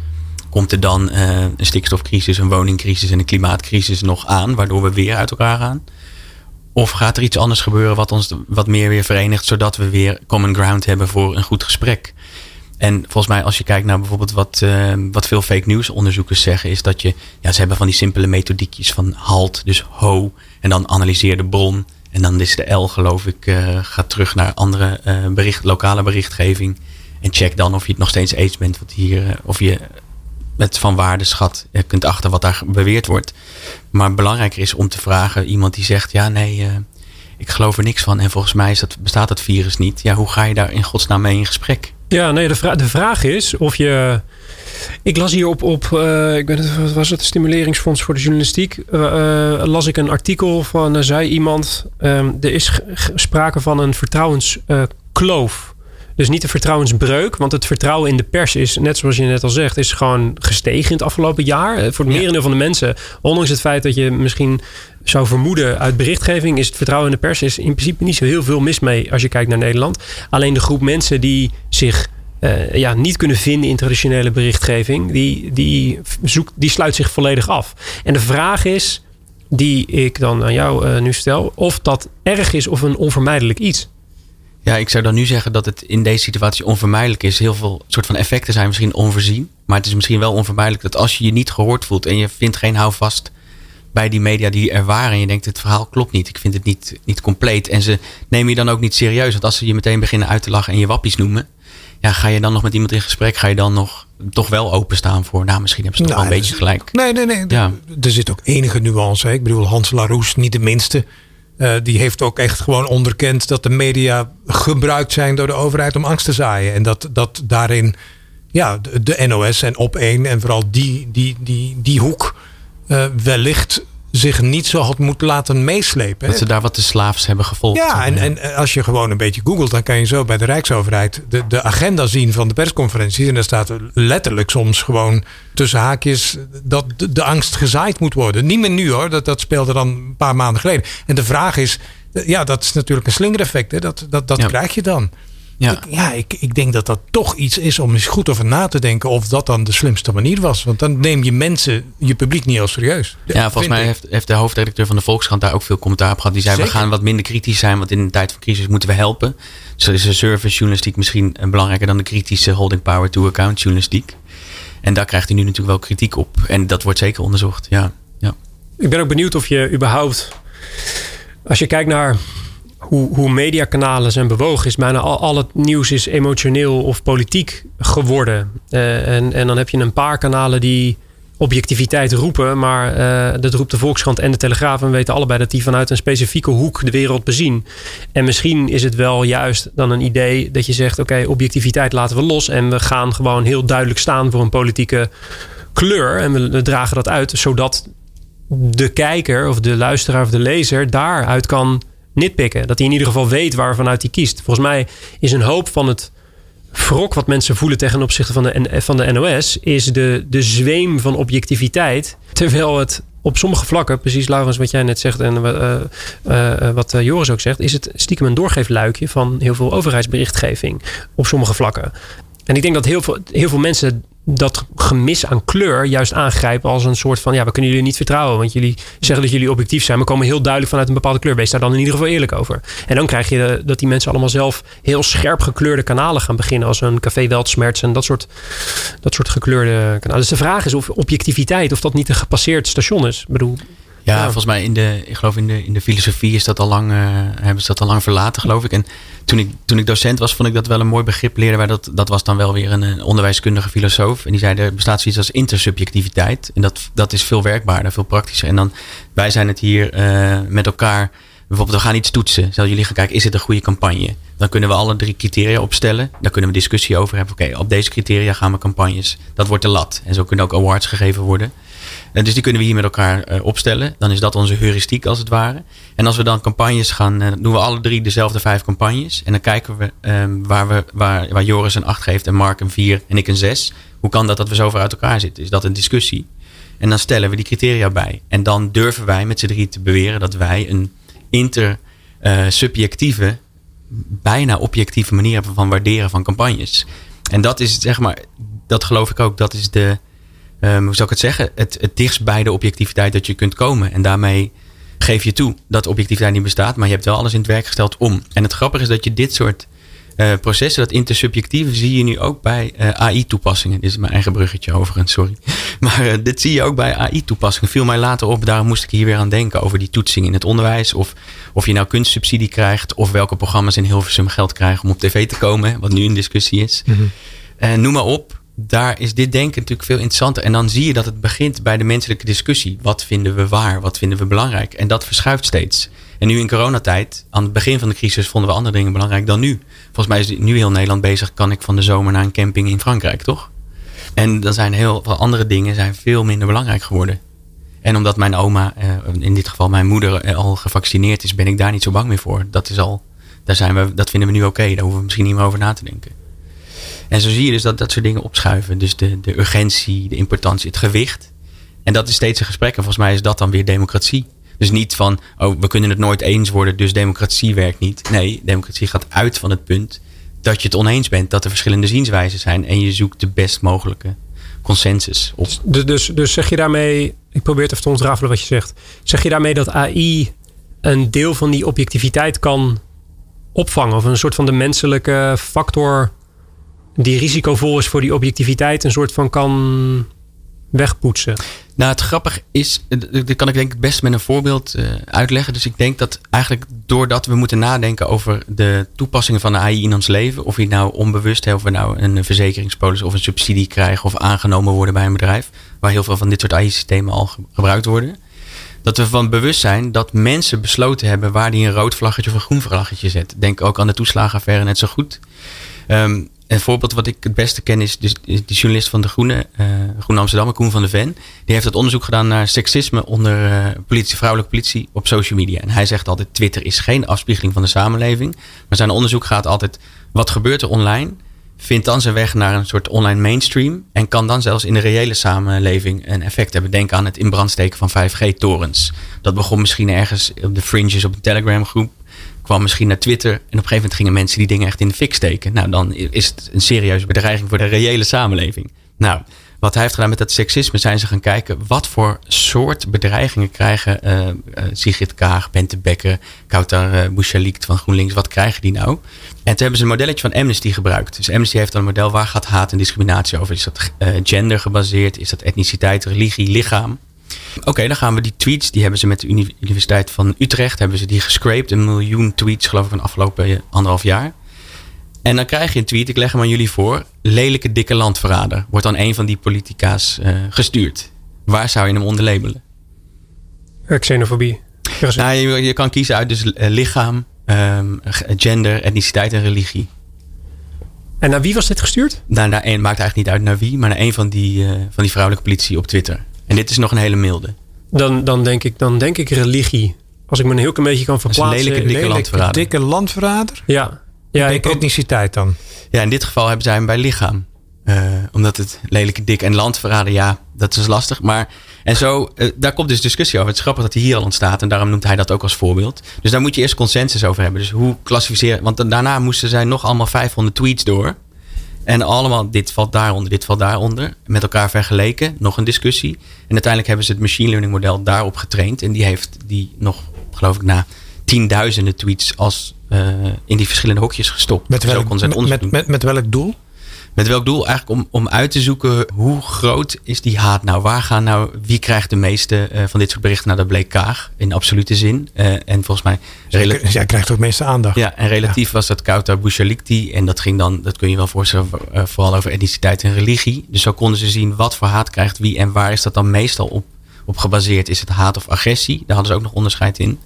Komt er dan een stikstofcrisis, een woningcrisis en een klimaatcrisis nog aan. Waardoor we weer uit elkaar gaan. Of gaat er iets anders gebeuren wat ons wat meer weer verenigt. Zodat we weer common ground hebben voor een goed gesprek. En volgens mij, als je kijkt naar bijvoorbeeld wat, uh, wat veel fake news onderzoekers zeggen, is dat je, ja, ze hebben van die simpele methodiekjes van halt, dus ho, en dan analyseer de bron. En dan is de L, geloof ik, uh, gaat terug naar andere uh, bericht, lokale berichtgeving. En check dan of je het nog steeds eens bent, wat hier, of je met van waarde schat kunt achter wat daar beweerd wordt. Maar belangrijker is om te vragen, iemand die zegt, ja, nee, ik geloof er niks van. En volgens mij bestaat dat virus niet. Ja, hoe ga je daar in godsnaam mee in gesprek? Ja, nee, de, vra de vraag is of je. Ik las hier op, op uh, ik ben het, wat was het, Stimuleringsfonds voor de Journalistiek. Uh, uh, las ik een artikel van, zei iemand, um, er is sprake van een vertrouwenskloof. Dus niet een vertrouwensbreuk, want het vertrouwen in de pers is, net zoals je net al zegt, is gewoon gestegen in het afgelopen jaar. Voor het merendeel van de mensen, ondanks het feit dat je misschien zou vermoeden uit berichtgeving, is het vertrouwen in de pers is in principe niet zo heel veel mis mee als je kijkt naar Nederland. Alleen de groep mensen die zich uh, ja, niet kunnen vinden in traditionele berichtgeving, die, die, zoekt, die sluit zich volledig af. En de vraag is, die ik dan aan jou uh, nu stel, of dat erg is of een onvermijdelijk iets. Ja, ik zou dan nu zeggen dat het in deze situatie onvermijdelijk is. Heel veel soort van effecten zijn misschien onvoorzien. Maar het is misschien wel onvermijdelijk dat als je je niet gehoord voelt en je vindt geen houvast bij die media die er waren. En je denkt, het verhaal klopt niet. Ik vind het niet, niet compleet. En ze nemen je dan ook niet serieus. Want als ze je meteen beginnen uit te lachen en je wappies noemen. Ja, ga je dan nog met iemand in gesprek? Ga je dan nog toch wel openstaan voor? Nou, misschien hebben ze toch nou, wel een beetje gelijk. Nee, nee, nee. Ja. Er zit ook enige nuance. Hè? Ik bedoel, Hans Laroes, niet de minste. Uh, die heeft ook echt gewoon onderkend dat de media gebruikt zijn door de overheid om angst te zaaien. En dat, dat daarin ja, de, de NOS en op één en vooral die, die, die, die hoek uh, wellicht zich niet zo had moeten laten meeslepen. Dat ze daar wat de slaafs hebben gevolgd. Ja, en, en als je gewoon een beetje googelt, dan kan je zo bij de Rijksoverheid de, de agenda zien van de persconferenties. En daar staat letterlijk soms gewoon tussen haakjes dat de, de angst gezaaid moet worden. Niet meer nu hoor, dat, dat speelde dan een paar maanden geleden. En de vraag is, ja, dat is natuurlijk een slingereffect. Hè? Dat, dat, dat krijg je dan. Ja, ik, ja ik, ik denk dat dat toch iets is om eens goed over na te denken of dat dan de slimste manier was. Want dan neem je mensen, je publiek niet heel serieus. Ja, volgens mij heeft, heeft de hoofdredacteur van de Volkskrant daar ook veel commentaar op gehad. Die zei, we gaan wat minder kritisch zijn, want in een tijd van crisis moeten we helpen. Dus is de service journalistiek misschien belangrijker dan de kritische holding power to account journalistiek. En daar krijgt hij nu natuurlijk wel kritiek op. En dat wordt zeker onderzocht, ja. ja. Ik ben ook benieuwd of je überhaupt, als je kijkt naar hoe, hoe mediakanalen zijn bewogen, is bijna al, al het nieuws is emotioneel of politiek geworden. Uh, en, en dan heb je een paar kanalen die objectiviteit roepen, maar uh, dat roept de Volkskrant en de Telegraaf. En we weten allebei dat die vanuit een specifieke hoek de wereld bezien. En misschien is het wel juist dan een idee dat je zegt: oké, objectiviteit laten we los en we gaan gewoon heel duidelijk staan voor een politieke kleur. En we dragen dat uit, zodat de kijker of de luisteraar of de lezer daaruit kan nitpikken. Dat hij in ieder geval weet waar vanuit hij kiest. Volgens mij is een hoop van het wrok wat mensen voelen ten opzichte van de, van de NOS... is de, de zweem van objectiviteit. Terwijl het op sommige vlakken, precies Laurens wat jij net zegt... en uh, uh, wat Joris ook zegt... is het stiekem een doorgeefluikje van heel veel overheidsberichtgeving... op sommige vlakken. En ik denk dat heel veel, heel veel mensen dat gemis aan kleur juist aangrijpen als een soort van: ja, we kunnen jullie niet vertrouwen. Want jullie zeggen dat jullie objectief zijn, maar komen heel duidelijk vanuit een bepaalde kleur. Wees daar dan in ieder geval eerlijk over. En dan krijg je dat die mensen allemaal zelf heel scherp gekleurde kanalen gaan beginnen. Als een café Weltsmerts en dat soort, dat soort gekleurde kanalen. Dus de vraag is of objectiviteit, of dat niet een gepasseerd station is. Ik bedoel. Ja, volgens mij in de, ik geloof in de, in de filosofie is dat al lang, uh, hebben ze dat al lang verlaten, geloof ik. En toen ik, toen ik docent was, vond ik dat wel een mooi begrip. Leerden wij dat, dat was dan wel weer een, een onderwijskundige filosoof. En die zei, er bestaat zoiets als intersubjectiviteit. En dat, dat is veel werkbaarder, veel praktischer. En dan, wij zijn het hier uh, met elkaar Bijvoorbeeld, we gaan iets toetsen. Stel jullie gaan kijken, is het een goede campagne? Dan kunnen we alle drie criteria opstellen. Daar kunnen we discussie over hebben. Oké, op deze criteria gaan we campagnes. Dat wordt de lat. En zo kunnen ook awards gegeven worden. En dus die kunnen we hier met elkaar uh, opstellen. Dan is dat onze heuristiek als het ware. En als we dan campagnes gaan, uh, doen we alle drie dezelfde vijf campagnes. En dan kijken we um, waar, we waar, waar Joris een 8 geeft en Mark een 4 en ik een 6. Hoe kan dat dat we zo ver uit elkaar zitten? Is dat een discussie? En dan stellen we die criteria bij. En dan durven wij met z'n drie te beweren dat wij een intersubjectieve, bijna objectieve manier hebben van waarderen van campagnes. En dat is zeg maar, dat geloof ik ook, dat is de, um, hoe zou ik het zeggen, het, het dichtst bij de objectiviteit dat je kunt komen. En daarmee geef je toe dat objectiviteit niet bestaat, maar je hebt wel alles in het werk gesteld om. En het grappige is dat je dit soort uh, processen, dat intersubjectieve, zie je nu ook bij uh, AI-toepassingen. Dit is mijn eigen bruggetje overigens, sorry. Maar uh, dit zie je ook bij AI-toepassingen. Viel mij later op, daarom moest ik hier weer aan denken over die toetsing in het onderwijs. Of, of je nou kunstsubsidie krijgt, of welke programma's in Hilversum geld krijgen om op tv te komen, wat nu een discussie is. Mm -hmm. noem maar op daar is dit denken natuurlijk veel interessanter. En dan zie je dat het begint bij de menselijke discussie. Wat vinden we waar? Wat vinden we belangrijk? En dat verschuift steeds. En nu in coronatijd, aan het begin van de crisis, vonden we andere dingen belangrijk dan nu. Volgens mij is nu heel Nederland bezig. Kan ik van de zomer naar een camping in Frankrijk, toch? En dan zijn heel veel andere dingen zijn veel minder belangrijk geworden. En omdat mijn oma, eh, in dit geval mijn moeder, eh, al gevaccineerd is, ben ik daar niet zo bang meer voor. Dat is al, daar zijn we, dat vinden we nu oké. Daar hoeven we misschien niet meer over na te denken. En zo zie je dus dat dat soort dingen opschuiven. Dus de, de urgentie, de importantie, het gewicht. En dat is steeds een gesprek. En volgens mij is dat dan weer democratie. Dus niet van, oh, we kunnen het nooit eens worden, dus democratie werkt niet. Nee, democratie gaat uit van het punt dat je het oneens bent, dat er verschillende zienswijzen zijn en je zoekt de best mogelijke consensus op. Dus, dus, dus zeg je daarmee, ik probeer het even te ontrafelen wat je zegt. Zeg je daarmee dat AI een deel van die objectiviteit kan opvangen? Of een soort van de menselijke factor die risicovol is voor die objectiviteit een soort van kan wegpoetsen? Nou, het grappige is, dat kan ik denk ik best met een voorbeeld uh, uitleggen. Dus ik denk dat eigenlijk doordat we moeten nadenken over de toepassingen van de AI in ons leven, of je nou onbewust hebt, of we nou een verzekeringspolis of een subsidie krijgen of aangenomen worden bij een bedrijf, waar heel veel van dit soort AI-systemen al gebruikt worden. Dat we van bewust zijn dat mensen besloten hebben waar die een rood vlaggetje of een groen vlaggetje zet. Denk ook aan de toeslagenaffaire net zo goed. Um, een voorbeeld wat ik het beste ken is de, journalist van de Groene, uh, Groene Amsterdam, Koen van de Ven. Die heeft het onderzoek gedaan naar seksisme onder uh, politie, vrouwelijke politie op social media. En hij zegt altijd, Twitter is geen afspiegeling van de samenleving. Maar zijn onderzoek gaat altijd, wat gebeurt er online? Vindt dan zijn weg naar een soort online mainstream. En kan dan zelfs in de reële samenleving een effect hebben. Denk aan het in brand steken van 5G-torens. Dat begon misschien ergens op de fringes op een Telegram groep kwam misschien naar Twitter. En op een gegeven moment gingen mensen die dingen echt in de fik steken. Nou, dan is het een serieuze bedreiging voor de reële samenleving. Nou, wat hij heeft gedaan met dat seksisme, zijn ze gaan kijken wat voor soort bedreigingen krijgen uh, uh, Sigrid Kaag, Bente Becker, Kautar uh, Bouchalikt van GroenLinks. Wat krijgen die nou? En toen hebben ze een modelletje van Amnesty gebruikt. Dus Amnesty heeft dan een model waar gaat haat en discriminatie over. Is dat gender gebaseerd? Is dat etniciteit, religie, lichaam? Oké, dan gaan we die tweets, die hebben ze met de Universiteit van Utrecht, hebben ze die gescraped. Een miljoen tweets geloof ik van de afgelopen anderhalf jaar. En dan krijg je een tweet, ik leg hem aan jullie voor. Lelijke dikke landverrader. Wordt dan een van die politica's uh, gestuurd. Waar zou je hem onder labelen? Xenofobie. Nou, je, je, kan kiezen uit dus uh, lichaam, um, gender, etniciteit en religie. En naar wie was dit gestuurd? Nou, naar een, maakt eigenlijk niet uit naar wie, maar naar een van die, uh, van die vrouwelijke politie op Twitter. En dit is nog een hele milde. Dan, dan, denk, ik, dan denk ik religie. als ik me een heel klein beetje kan verplaatsen. Een lelijke, dikke Lelijke, landverrader. dikke landverrader? Ja, ja ik etniciteit dan. Ja, in dit geval hebben zij hem bij lichaam. Eh, omdat het lelijke, dik en landverraden, ja, dat is lastig. Maar, en zo, eh, daar komt dus discussie over. Het is grappig dat hij hier al ontstaat. En daarom noemt hij dat ook als voorbeeld. Dus daar moet je eerst consensus over hebben. Dus hoe klassificeren... Want daarna moesten zij nog allemaal 500 tweets door. En allemaal, dit valt daaronder, dit valt daaronder. Met elkaar vergeleken, nog een discussie. En uiteindelijk hebben ze het machine learning model daarop getraind. En die heeft die nog, geloof ik, na tienduizenden tweets als eh, in die verschillende hokjes gestopt. Met welk, met, met, met welk doel? Met welk doel? Eigenlijk om, om uit te zoeken hoe groot is die haat nou? Waar gaan nou, wie krijgt de meeste eh, van dit soort berichten? Nou, dat bleek Kaag in absolute zin. Eh, en volgens mij, Zij krijgt ook meeste aandacht. ja, en relatief was dat Kautar Bouchalikti. En dat ging dan, dat kun je wel voorstellen, eh, vooral over etniciteit en religie. Dus zo konden ze zien wat voor haat krijgt wie en waar is dat dan meestal op, op gebaseerd. Is het haat of agressie? Daar hadden ze ook nog onderscheid in.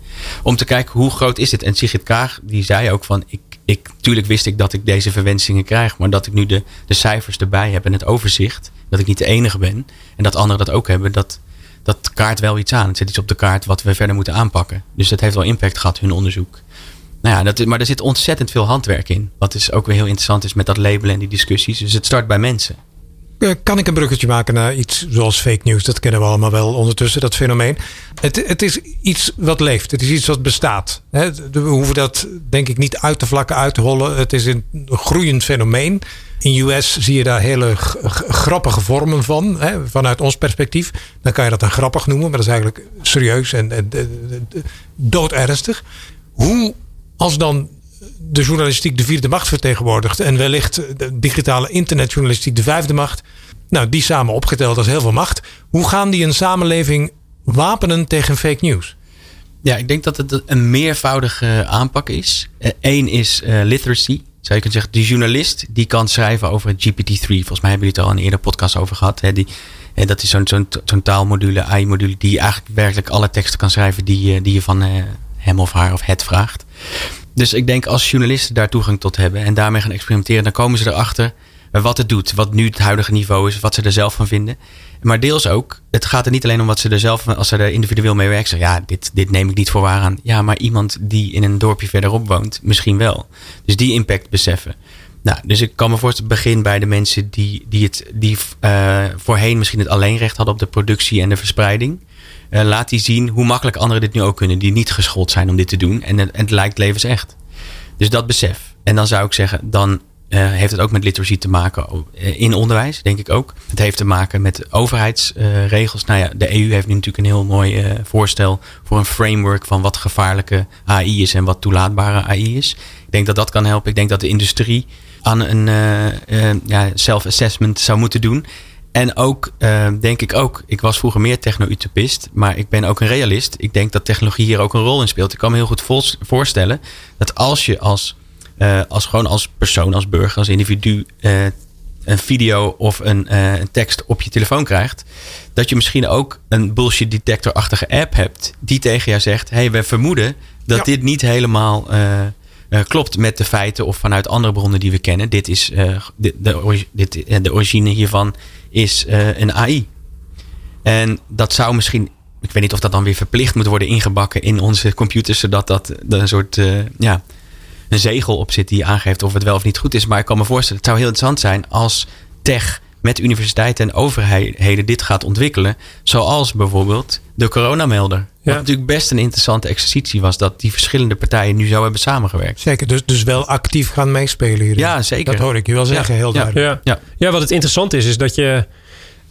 Om te kijken hoe groot is het. En Sigrid Kaag, die zei ook van, ik, ik, tuurlijk wist ik dat ik deze verwensingen krijg. Maar dat ik nu de, de cijfers erbij heb en het overzicht. Dat ik niet de enige ben. En dat anderen dat ook hebben. Dat, dat kaart wel iets aan. Het zet iets op de kaart wat we verder moeten aanpakken. Dus dat heeft wel impact gehad, hun onderzoek. Nou ja, dat, is- maar er zit ontzettend veel handwerk in. Wat is ook weer heel interessant is met dat labelen en die discussies. Dus het start bij mensen. Eh, Kan ik een bruggetje maken naar iets zoals fake news? Dat kennen we allemaal wel ondertussen, dat fenomeen. Het, het is iets wat leeft. Het is iets wat bestaat. We hoeven dat denk ik niet uit te vlakken, uit te hollen. Het is een groeiend fenomeen. In US zie je daar hele grappige vormen van. Vanuit ons perspectief. Dan kan je dat dan grappig noemen. Maar dat is eigenlijk serieus en, en, en- en doodernstig. Hoe als dan de journalistiek de vierde macht vertegenwoordigt. En wellicht de digitale internetjournalistiek de vijfde macht. Nou, die samen opgeteld als heel veel macht. Hoe gaan die een samenleving wapenen tegen fake news? Ja, ik denk dat het een meervoudige aanpak is. Eén is eh, literacy. Zou je kunnen zeggen, de journalist die kan schrijven over GPT-3. Volgens mij hebben jullie het al een eerder podcast over gehad. Hè? Die, eh, dat is zo'n taalmodule, AI-module, die eigenlijk werkelijk alle teksten kan schrijven die, je- die je van eh, hem of haar of het vraagt. Dus ik denk als journalisten daar toegang tot hebben en daarmee gaan experimenteren, dan komen ze erachter wat het doet, wat nu het huidige niveau is, wat ze er zelf van vinden. Maar deels ook, het gaat er niet alleen om wat ze er zelf, als ze er individueel mee werken, zeggen, ja, dit, dit neem ik niet voor waar aan. Ja, maar iemand die in een dorpje verderop woont, misschien wel. Dus die impact beseffen. Nou, dus ik kan me voorstellen, begin bij de mensen die, die, het, die eh, voorheen misschien het alleenrecht hadden op de productie en de verspreiding. Eh, laat die zien hoe makkelijk anderen dit nu ook kunnen, die niet geschoold zijn om dit te doen. En, en het lijkt levensecht. Dus dat besef. En dan zou ik zeggen, dan eh, heeft het ook met literacy te maken eh, in onderwijs, denk ik ook. Het heeft te maken met overheidsregels. nou ja, de EU heeft nu natuurlijk een heel mooi voorstel voor een framework van wat gevaarlijke AI is en wat toelaatbare AI is. Ik denk dat dat kan helpen. Ik denk dat de industrie aan een ja, self-assessment zou moeten doen. En ook, eh, denk ik ook, ik was vroeger meer techno-utopist, maar ik ben ook een realist. Ik denk dat technologie hier ook een rol in speelt. Ik kan me heel goed voorstellen dat als je als, eh, als gewoon als persoon, als burger, als individu eh, een video of een, een tekst op je telefoon krijgt, dat je misschien ook een bullshit detector-achtige app hebt die tegen jou zegt: hey, we vermoeden dat Ja. dit niet helemaal klopt met de feiten of vanuit andere bronnen die we kennen. Dit is de, de, de origine hiervan is eh, een AI. En dat zou misschien, ik weet niet of dat dan weer verplicht moet worden ingebakken in onze computers, zodat dat er een soort eh, ja, een zegel op zit die aangeeft of het wel of niet goed is. Maar ik kan me voorstellen, het zou heel interessant zijn als tech met universiteiten en overheden dit gaat ontwikkelen. Zoals bijvoorbeeld de coronamelder. Ja. Wat natuurlijk best een interessante exercitie was dat die verschillende partijen nu zo hebben samengewerkt. Zeker, dus, dus wel actief gaan meespelen hier. Ja, zeker. Dat hoor ik je wel zeggen, heel duidelijk. Ja. Ja. ja, wat het interessant is, is dat je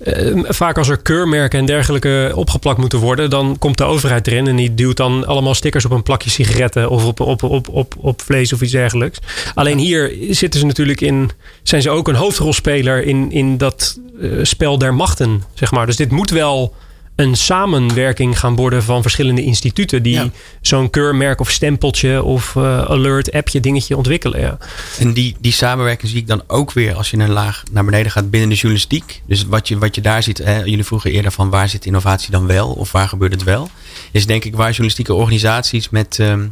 eh, vaak als er keurmerken en dergelijke opgeplakt moeten worden, dan komt de overheid erin en die duwt dan allemaal stickers op een plakje sigaretten of op, op, op, op, op vlees of iets dergelijks. Alleen hier zitten ze natuurlijk in, zijn ze ook een hoofdrolspeler in, in dat eh, spel der machten, zeg maar. Dus dit moet wel een samenwerking gaan worden van verschillende instituten die Ja. zo'n keurmerk of stempeltje of eh, alert appje dingetje ontwikkelen. Ja. En die, die samenwerking zie ik dan ook weer als je een laag naar beneden gaat binnen de journalistiek. Dus wat je, wat je daar ziet, hè, jullie vroegen eerder van waar zit innovatie dan wel of waar gebeurt het wel. Is denk ik waar journalistieke organisaties met, ehm,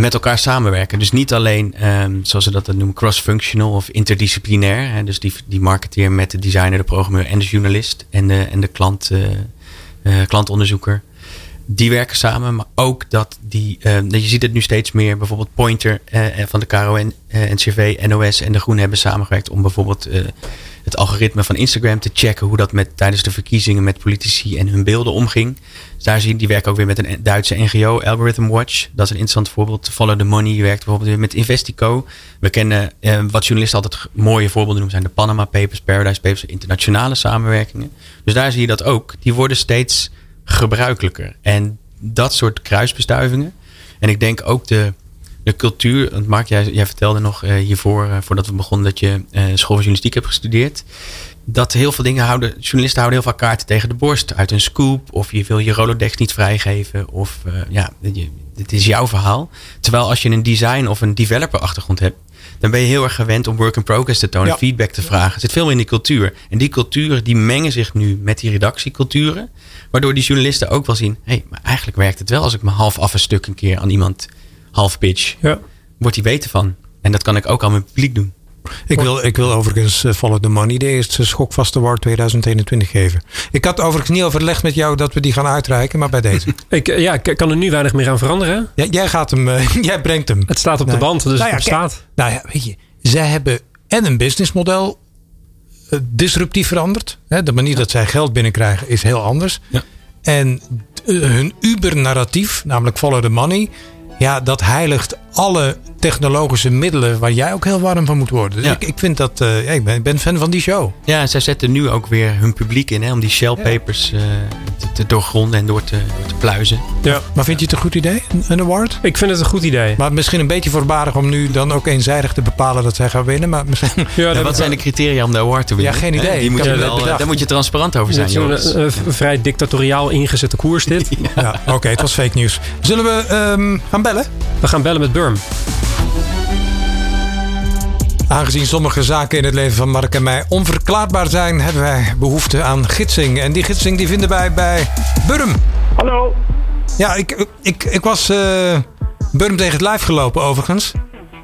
met elkaar samenwerken. Dus niet alleen, ehm, zoals ze dat noemen, cross-functional of interdisciplinair. Hè, dus die, die marketeer met de designer, de programmeur en de journalist en de, en de klant, eh, eh, klantonderzoeker. Die werken samen, maar ook dat die, je ziet het nu steeds meer, bijvoorbeeld Pointer van de KRO, NCV, NOS en De Groen hebben samengewerkt om bijvoorbeeld het algoritme van Instagram te checken hoe dat met, tijdens de verkiezingen met politici en hun beelden omging. Dus daar zie je, die werken ook weer met een Duitse NGO, Algorithm Watch. Dat is een interessant voorbeeld. Follow the Money werkt bijvoorbeeld weer met Investico. We kennen eh, wat journalisten altijd mooie voorbeelden noemen, zijn de Panama Papers, Paradise Papers, internationale samenwerkingen. Dus daar zie je dat ook. Die worden steeds gebruikelijker. En dat soort kruisbestuivingen. En ik denk ook de, de cultuur. Want Mark, jij, jij vertelde nog uh, hiervoor, uh, voordat we begonnen, dat je uh, school van journalistiek hebt gestudeerd. Dat heel veel dingen houden, journalisten houden heel vaak kaarten tegen de borst. Uit een scoop, of je wil je Rolodex niet vrijgeven. Of ja, dit is jouw verhaal. Terwijl als je een design of een developer achtergrond hebt, dan ben je heel erg gewend om work in progress te tonen, feedback te vragen. Het zit veel meer in die cultuur. En die culturen die mengen zich nu met die redactieculturen. Waardoor die journalisten ook wel zien, hé, hey, maar eigenlijk werkt het wel als ik me half af een stuk een keer aan iemand half pitch. Ja. Wordt hij weten van. En dat kan ik ook aan mijn publiek doen. Ik wil, ik wil overigens uh, Follow the Money de eerste schokvaste award 2021 geven. Ik had overigens niet overlegd met jou dat we die gaan uitreiken, maar bij deze. ik, eh, ja, ik kan er nu weinig meer aan veranderen. Ja, jij gaat hem, uh, jij brengt hem. Het staat op de band, dus nou ja, het staat. Nou ja, weet je, zij hebben en een businessmodel disruptief veranderd. De manier dat zij geld binnenkrijgen is heel anders. Ja. En hun Uber-narratief, namelijk Follow the Money ja, dat heiligt alle technologische middelen waar jij ook heel warm van moet worden. Dus ik, ik vind dat, uh, ja, ik, ben, ben fan van die show. Ja, zij zetten nu ook weer hun publiek in hè, om die Shell Papers uh, te, te, doorgronden en door te, te pluizen. Ja. Maar vind je het een goed idee, een award? Ik vind het een goed idee. Maar misschien een beetje voorbarig om nu dan ook eenzijdig te bepalen dat zij gaan winnen. Maar misschien... ja, wat zijn de criteria om de award te winnen? Ja, geen idee. Die moet je wel, daar moet je transparant over zijn. Het is een vrij dictatoriaal ingezette koers dit. ja, oké, het was fake nieuws. Zullen we um, gaan bellen? We gaan bellen met Aangezien sommige zaken in het leven van Mark en mij onverklaarbaar zijn, hebben wij behoefte aan gidsing. En die gidsing die vinden wij bij Burm. Hallo. Ja, ik, ik, ik was uh, Burm tegen het lijf gelopen overigens.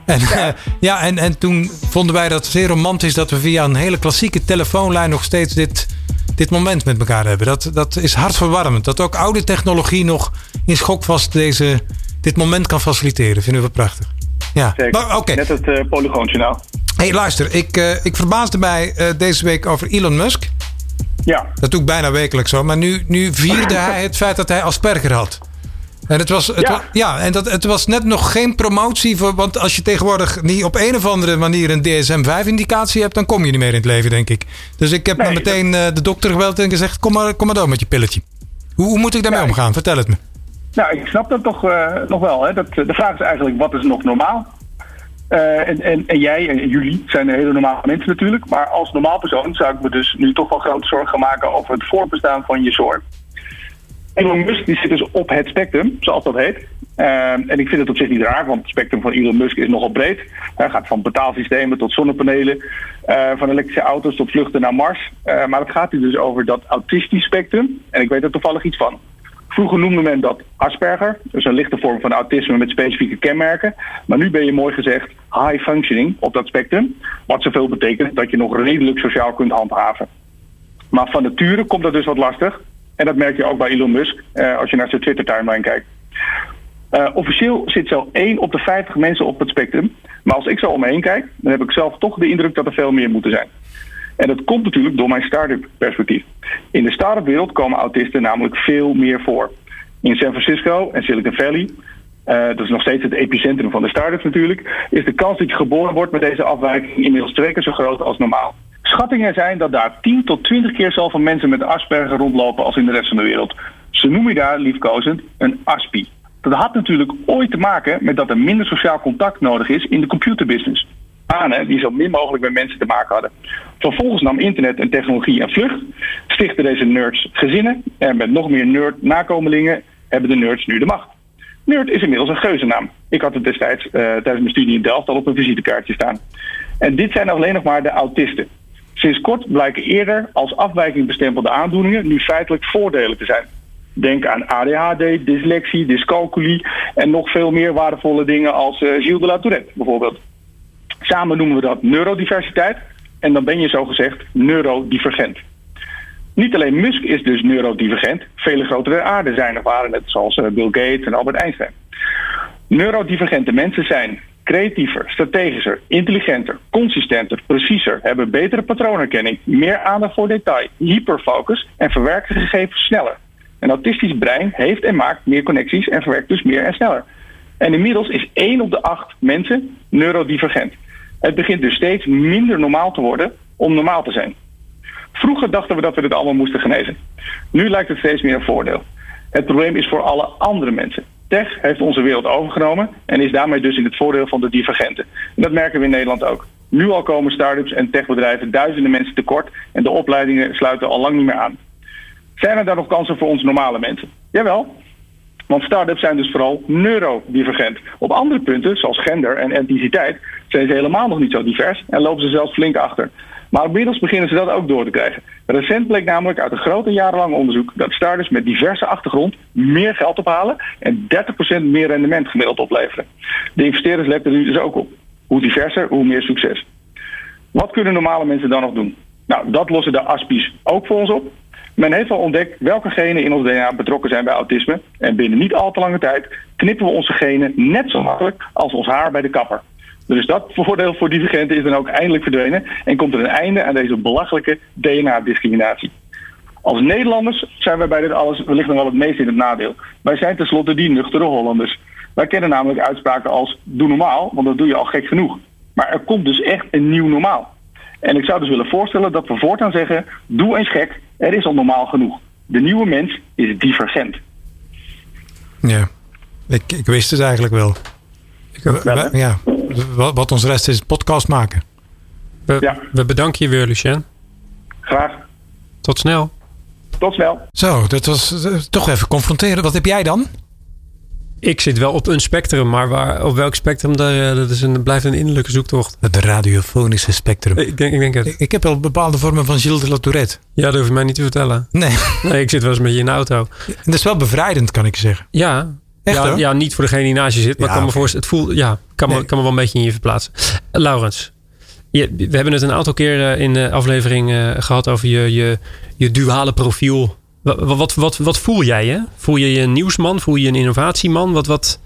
En, ja. Uh, ja, en, en toen vonden wij dat zeer romantisch dat we via een hele klassieke telefoonlijn nog steeds dit, dit moment met elkaar hebben. Dat, dat is hartverwarmend. Dat ook oude technologie nog in schokvast deze, dit moment kan faciliteren. Vinden we prachtig. Ja, Oké. Net het uh, Polygoonjournaal. hey, luister. Ik, uh, ik verbaasde mij uh, deze week over Elon Musk. Ja. Dat doe ik bijna wekelijks zo. Maar nu, nu vierde hij het feit dat hij Asperger had. En het was, het ja. Was, ja, en dat, het was net nog geen promotie. Voor, want als je tegenwoordig niet op een of andere manier een DSM-5-indicatie hebt, dan kom je niet meer in het leven, denk ik. Dus ik heb nee, meteen dat... de dokter gebeld en gezegd: kom maar, kom maar door met je pilletje. Hoe, hoe moet ik daarmee ja, omgaan? Vertel het me. Nou, ik snap dat toch uh, nog wel. Hè? Dat, de vraag is eigenlijk, wat is nog normaal? Uh, en, en, en, jij en jullie zijn hele normale mensen natuurlijk. Maar als normaal persoon zou ik me dus nu toch wel grote zorgen maken over het voorbestaan van je zorg. Elon Musk die zit dus op het spectrum, zoals dat heet. Uh, en ik vind het op zich niet raar, want het spectrum van Elon Musk is nogal breed. Hij gaat van betaalsystemen tot zonnepanelen, van elektrische auto's tot vluchten naar Mars. Maar het gaat hier dus over dat autistisch spectrum. En ik weet er toevallig iets van. Vroeger noemde men dat Asperger, dus een lichte vorm van autisme met specifieke kenmerken. Maar nu ben je mooi gezegd high functioning op dat spectrum. Wat zoveel betekent dat je nog redelijk sociaal kunt handhaven. Maar van nature komt dat dus wat lastig. En dat merk je ook bij Elon Musk uh, als je naar zijn Twitter-timeline kijkt. Uh, officieel zit zo 1 op de 50 mensen op het spectrum. Maar als ik zo om me heen kijk, dan heb ik zelf toch de indruk dat er veel meer moeten zijn. En dat komt natuurlijk door mijn start-up perspectief. In de start-up wereld komen autisten namelijk veel meer voor. In San Francisco en Silicon Valley, uh, dat is nog steeds het epicentrum van de start-ups natuurlijk, is de kans dat je geboren wordt met deze afwijking inmiddels twee keer zo groot als normaal. Schattingen zijn dat daar 10 tot 20 keer zoveel mensen met Asperger rondlopen als in de rest van de wereld. Ze noemen je daar liefkozend een ASPI. Dat had natuurlijk ooit te maken met dat er minder sociaal contact nodig is in de computerbusiness banen die zo min mogelijk met mensen te maken hadden. Vervolgens nam internet en technologie een vlucht, stichten deze nerds gezinnen en met nog meer nerd-nakomelingen hebben de nerds nu de macht. Nerd is inmiddels een geuzennaam. Ik had het destijds uh, tijdens mijn studie in Delft al op een visitekaartje staan. En dit zijn alleen nog maar de autisten. Sinds kort blijken eerder als afwijking bestempelde aandoeningen nu feitelijk voordelen te zijn. Denk aan ADHD, dyslexie, dyscalculie en nog veel meer waardevolle dingen als uh, Gilles de la Tourette bijvoorbeeld. Samen noemen we dat neurodiversiteit. En dan ben je zogezegd neurodivergent. Niet alleen Musk is dus neurodivergent, vele grotere aarde zijn er waren, zoals Bill Gates en Albert Einstein. Neurodivergente mensen zijn creatiever, strategischer, intelligenter, consistenter, preciezer, hebben betere patroonherkenning, meer aandacht voor detail, hyperfocus en verwerken gegevens sneller. Een autistisch brein heeft en maakt meer connecties en verwerkt dus meer en sneller. En inmiddels is 1 op de 8 mensen neurodivergent. Het begint dus steeds minder normaal te worden om normaal te zijn. Vroeger dachten we dat we dit allemaal moesten genezen. Nu lijkt het steeds meer een voordeel. Het probleem is voor alle andere mensen. Tech heeft onze wereld overgenomen en is daarmee dus in het voordeel van de divergenten. En dat merken we in Nederland ook. Nu al komen start-ups en techbedrijven duizenden mensen tekort en de opleidingen sluiten al lang niet meer aan. Zijn er daar nog kansen voor ons normale mensen? Jawel. Want start-ups zijn dus vooral neurodivergent. Op andere punten, zoals gender en etniciteit, zijn ze helemaal nog niet zo divers en lopen ze zelfs flink achter. Maar inmiddels beginnen ze dat ook door te krijgen. Recent bleek namelijk uit een grote jarenlang onderzoek dat starters met diverse achtergrond meer geld ophalen en 30% meer rendement gemiddeld opleveren. De investeerders letten nu dus ook op. Hoe diverser, hoe meer succes. Wat kunnen normale mensen dan nog doen? Nou, dat lossen de ASPI's ook voor ons op. Men heeft al ontdekt welke genen in ons DNA betrokken zijn bij autisme. En binnen niet al te lange tijd knippen we onze genen net zo makkelijk als ons haar bij de kapper. Dus dat voordeel voor divergenten is dan ook eindelijk verdwenen en komt er een einde aan deze belachelijke DNA-discriminatie. Als Nederlanders zijn wij bij dit alles wellicht nog wel het meest in het nadeel. Wij zijn tenslotte die nuchtere Hollanders. Wij kennen namelijk uitspraken als doe normaal, want dat doe je al gek genoeg. Maar er komt dus echt een nieuw normaal. En ik zou dus willen voorstellen dat we voortaan zeggen: doe eens gek, er is al normaal genoeg. De nieuwe mens is divergent. Ja, ik, ik wist het eigenlijk wel. Ik, ja, wat ons rest is podcast maken. We, ja. we bedanken je weer, Lucien. Graag. Tot snel. Tot snel. Zo, dat was uh, toch even confronteren. Wat heb jij dan? Ik zit wel op een spectrum, maar waar, op welk spectrum, dat, dat is een, blijft een innerlijke zoektocht. Het radiofonische spectrum. Ik denk, ik denk het. Ik, ik heb wel bepaalde vormen van Gilles de la Tourette. Ja, dat hoef je mij niet te vertellen. Nee. Nee, ik zit wel eens met je in de auto. En dat is wel bevrijdend, kan ik zeggen. Ja, Echt, ja, hoor? ja, niet voor degene die naast je zit, maar Ja, kan me voorstellen, het voelt, ja, kan, Nee. me, kan me wel een beetje in je verplaatsen. Uh, Laurens, je, we hebben het een aantal keer eh, in de aflevering eh, gehad over je, je, je duale profiel. Wat, wat, wat, wat voel jij? Hè? Voel je je een nieuwsman? Voel je je een innovatieman? Wat, wat,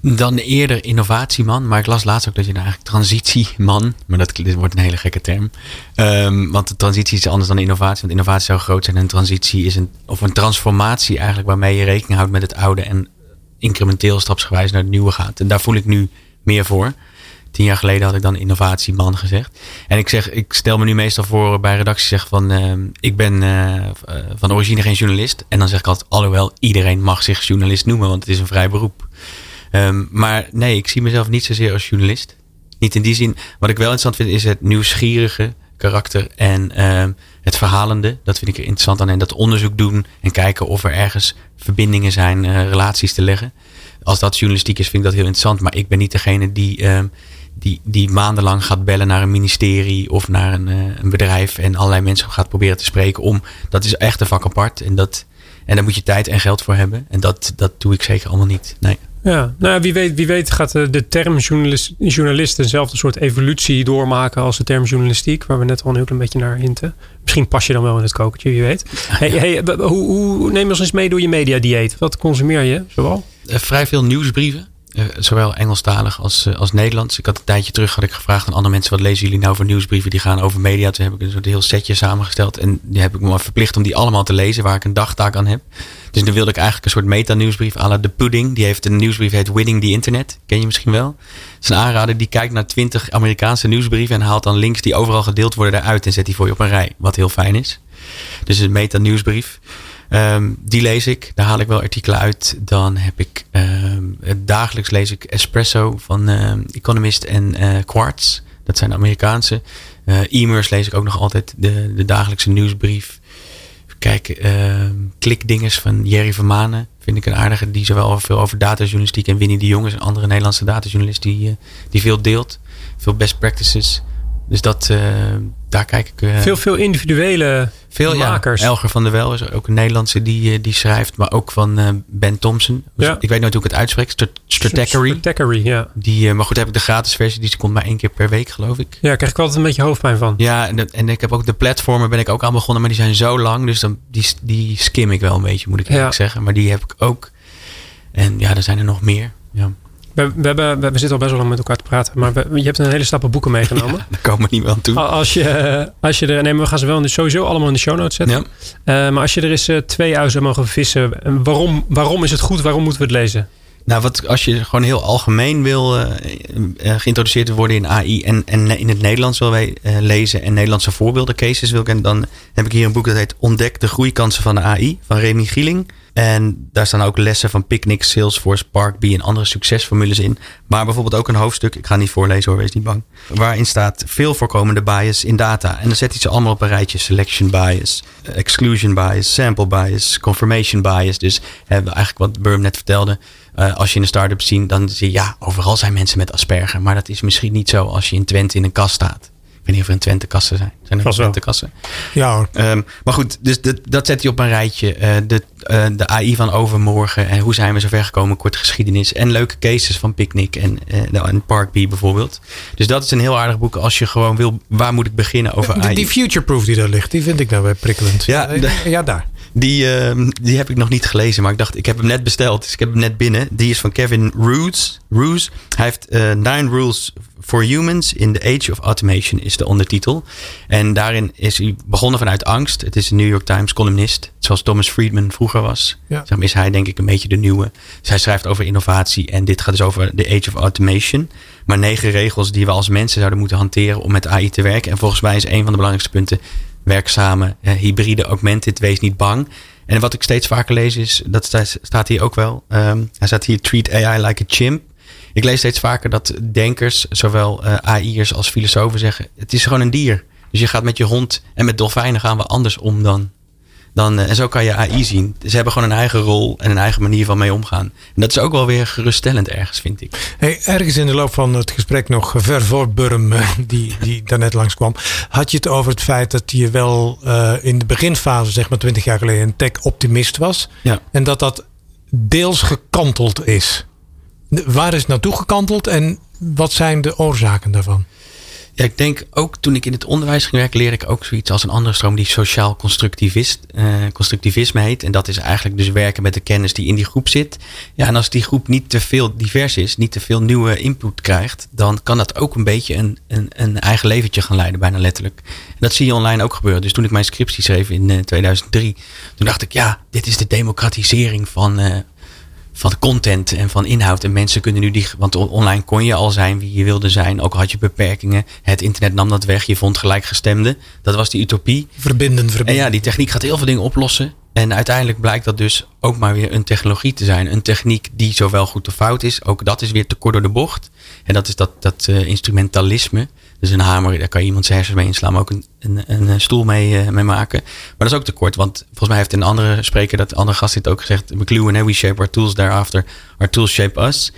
Dan eerder innovatieman, maar ik las laatst ook dat je nou eigenlijk transitieman, maar dat dit wordt een hele gekke term. Ehm, want de transitie is anders dan innovatie, want innovatie zou groot zijn en een transitie is een, of een transformatie eigenlijk waarmee je rekening houdt met het oude en incrementeel stapsgewijs naar het nieuwe gaat. En daar voel ik nu meer voor. Tien jaar geleden had ik dan innovatieman gezegd. En ik zeg, ik stel me nu meestal voor bij redactie zeg van, ehm, ik ben eh, eh, van origine geen journalist. En dan zeg ik altijd, alhoewel, iedereen mag zich journalist noemen, want het is een vrij beroep. Ehm, maar nee, ik zie mezelf niet zozeer als journalist. Niet in die zin. Wat ik wel interessant vind is het nieuwsgierige karakter en ehm, het verhalende. Dat vind ik er interessant aan. En dat onderzoek doen en kijken of er ergens verbindingen zijn, eh, relaties te leggen. Als dat journalistiek is, vind ik dat heel interessant. Maar ik ben niet degene die, die, die maandenlang gaat bellen naar een ministerie of naar een, eh, een bedrijf en allerlei mensen gaat proberen te spreken om. Dat is echt een vak apart. En, dat, en daar moet je tijd en geld voor hebben. En dat, dat doe ik zeker allemaal niet. Nee. ja, nou, ja, wie, weet, wie weet gaat de, de term journalist, journalist eenzelfde soort evolutie doormaken als de term journalistiek, waar we net al een heel klein beetje naar hinten. Misschien pas je dan wel in het kokertje, wie weet. Hey, hey, hoe, hoe neem ons eens mee door je mediadieet? Wat consumeer je zoal? Eh, vrij veel nieuwsbrieven. Eh, zowel Engelstalig als, eh, als Nederlands. Ik had een tijdje terug had ik gevraagd aan andere mensen: wat lezen jullie nou voor nieuwsbrieven die gaan over media? Toen heb ik een soort heel setje samengesteld. En die heb ik me verplicht om die allemaal te lezen, waar ik een dagtaak aan heb. Dus nu wilde ik eigenlijk een soort meta-nieuwsbrief à la de Pudding. Die heeft een nieuwsbrief, heet Winning the Internet. Ken je misschien wel? Het is een aanrader die kijkt naar twintig Amerikaanse nieuwsbrieven en haalt dan links die overal gedeeld worden eruit en zet die voor je op een rij. Wat heel fijn is. Dus een meta-nieuwsbrief. Ehm, die lees ik. Daar haal ik wel artikelen uit. Dan heb ik ehm, dagelijks lees ik Espresso van ehm, Economist en eh, Quartz. Dat zijn de Amerikaanse. Eh E-mails lees ik ook nog altijd. De, de dagelijkse nieuwsbrief. Ehm Klikdingers van Jerry Vermanen. Vind ik een aardige. Die zowel veel over datajournalistiek en Winnie de Jong is een andere Nederlandse datajournalist die, eh, die veel deelt. Veel best practices. Dus dat, uh, daar kijk ik... Uh, veel, veel individuele veel, makers. Ja. Elger van der Wel is ook een Nederlandse die, die schrijft. Maar ook van Ben Thompson. Dus ja. Ik weet nooit hoe ik het uitspreek. Stratechery. Ja. Die, maar goed, heb ik de gratis versie. Die komt maar één keer per week, geloof ik. Ja, krijg ik altijd een beetje hoofdpijn van. Ja, en, en ik heb ook de platformen ben ik ook aan begonnen. Maar die zijn zo lang. Dus dan, die, die skim ik wel een beetje, moet ik eigenlijk zeggen. Maar die heb ik ook. En ja, er zijn er nog meer. Ja. We, we, hebben, we, zitten al best wel lang met elkaar praten, maar we, je hebt een hele stapel boeken meegenomen. Ja, daar komen we niet wel aan toe. Als je, als je er, nee, we gaan ze wel sowieso allemaal in de show notes zetten. Ja. Uh, maar als je er eens uh, twee uit zou mogen vissen, waarom, waarom is het goed? Waarom moeten we het lezen? Nou, wat, als je gewoon heel algemeen wil uh, geïntroduceerd worden in AI en, en in het Nederlands wil wij, uh, lezen en Nederlandse voorbeelden, cases wil kennen, dan heb ik hier een boek dat heet Ontdek de groeikansen van de AI van Remy Gieling. En daar staan ook lessen van Picnic, Salesforce, Parkbee en andere succesformules in. Maar bijvoorbeeld ook een hoofdstuk, ik ga niet voorlezen hoor, wees niet bang. Waarin staat veel voorkomende bias in data. En dan zet hij ze allemaal op een rijtje. Selection bias, exclusion bias, sample bias, confirmation bias. Dus eigenlijk wat Burm net vertelde. Uh, als je in een start-up ziet, dan zie je ja, overal zijn mensen met Asperger. Maar dat is misschien niet zo als je in Twente in een kast staat weet niet of er in Twente kassen zijn. Zijn er Twente kassen? Ja um, maar goed, dus dat, dat zet hij op een rijtje. Uh, de, uh, de AI van overmorgen. En hoe zijn we zover gekomen? Korte geschiedenis. En leuke cases van Picnic en, uh, en Parkbee bijvoorbeeld. Dus dat is een heel aardig boek als je gewoon wil... Waar moet ik beginnen over die, AI? Die future-proof die daar ligt, die vind ik nou weer prikkelend. Ja, ja daar. Die, uh, die heb ik nog niet gelezen, maar ik dacht, ik heb hem net besteld. Dus ik heb hem net binnen. Die is van Kevin Roos. Roos. Hij heeft uh, Nine Rules for Humans in the Age of Automation is de ondertitel. En daarin is hij begonnen vanuit angst. Het is een New York Times columnist, zoals Thomas Friedman vroeger was. Ja. Zeg maar, is hij denk ik een beetje de nieuwe. Dus hij schrijft over innovatie en dit gaat dus over the Age of Automation. Maar negen regels die we als mensen zouden moeten hanteren om met AI te werken. En volgens mij is een van de belangrijkste punten werkzame, eh, hybride, augmented, wees niet bang. En wat ik steeds vaker lees is, dat staat hier ook wel. Um, hij staat hier, treat AI like a chimp. Ik lees steeds vaker dat denkers, zowel uh, AI'ers als filosofen zeggen, het is gewoon een dier. Dus je gaat met je hond en met dolfijnen gaan we anders om dan dan, eh, en zo kan je AI zien. Ze hebben gewoon een eigen rol en een eigen manier van mee omgaan. En dat is ook wel weer geruststellend ergens, vind ik. Hey, ergens in de loop van het gesprek nog ver voor Burm, eh, die, die daarnet langskwam, had je het over het feit dat je wel uh, in de beginfase, zeg maar twintig jaar geleden, een tech-optimist was. Ja. En dat dat deels gekanteld is. Waar is het naartoe gekanteld en wat zijn de oorzaken daarvan? Ja, ik denk ook toen ik in het onderwijs ging werken, leer ik ook zoiets als een andere stroom die sociaal constructivist, uh, constructivisme heet. En dat is eigenlijk dus werken met de kennis die in die groep zit. Ja, en als die groep niet te veel divers is, niet te veel nieuwe input krijgt, dan kan dat ook een beetje een, een, een eigen leventje gaan leiden, bijna letterlijk. En dat zie je online ook gebeuren. Dus toen ik mijn scriptie schreef in uh, 2003, toen dacht ik, ja, dit is de democratisering van, uh, van content en van inhoud. En mensen kunnen nu die. Want online kon je al zijn wie je wilde zijn. Ook had je beperkingen. Het internet nam dat weg. Je vond gelijkgestemde. Dat was die utopie. Verbinden, verbinden. En ja, die techniek gaat heel veel dingen oplossen. En uiteindelijk blijkt dat dus ook maar weer een technologie te zijn. Een techniek die zowel goed of fout is. Ook dat is weer te kort door de bocht. En dat is dat, dat uh, instrumentalisme. Dus een hamer, daar kan je iemand zijn hersens mee inslaan, maar ook een, een, een stoel mee, uh, mee maken. Maar dat is ook te kort, want volgens mij heeft een andere spreker, dat andere gast dit ook gezegd, McLuhan, we shape our tools thereafter, our tools shape us.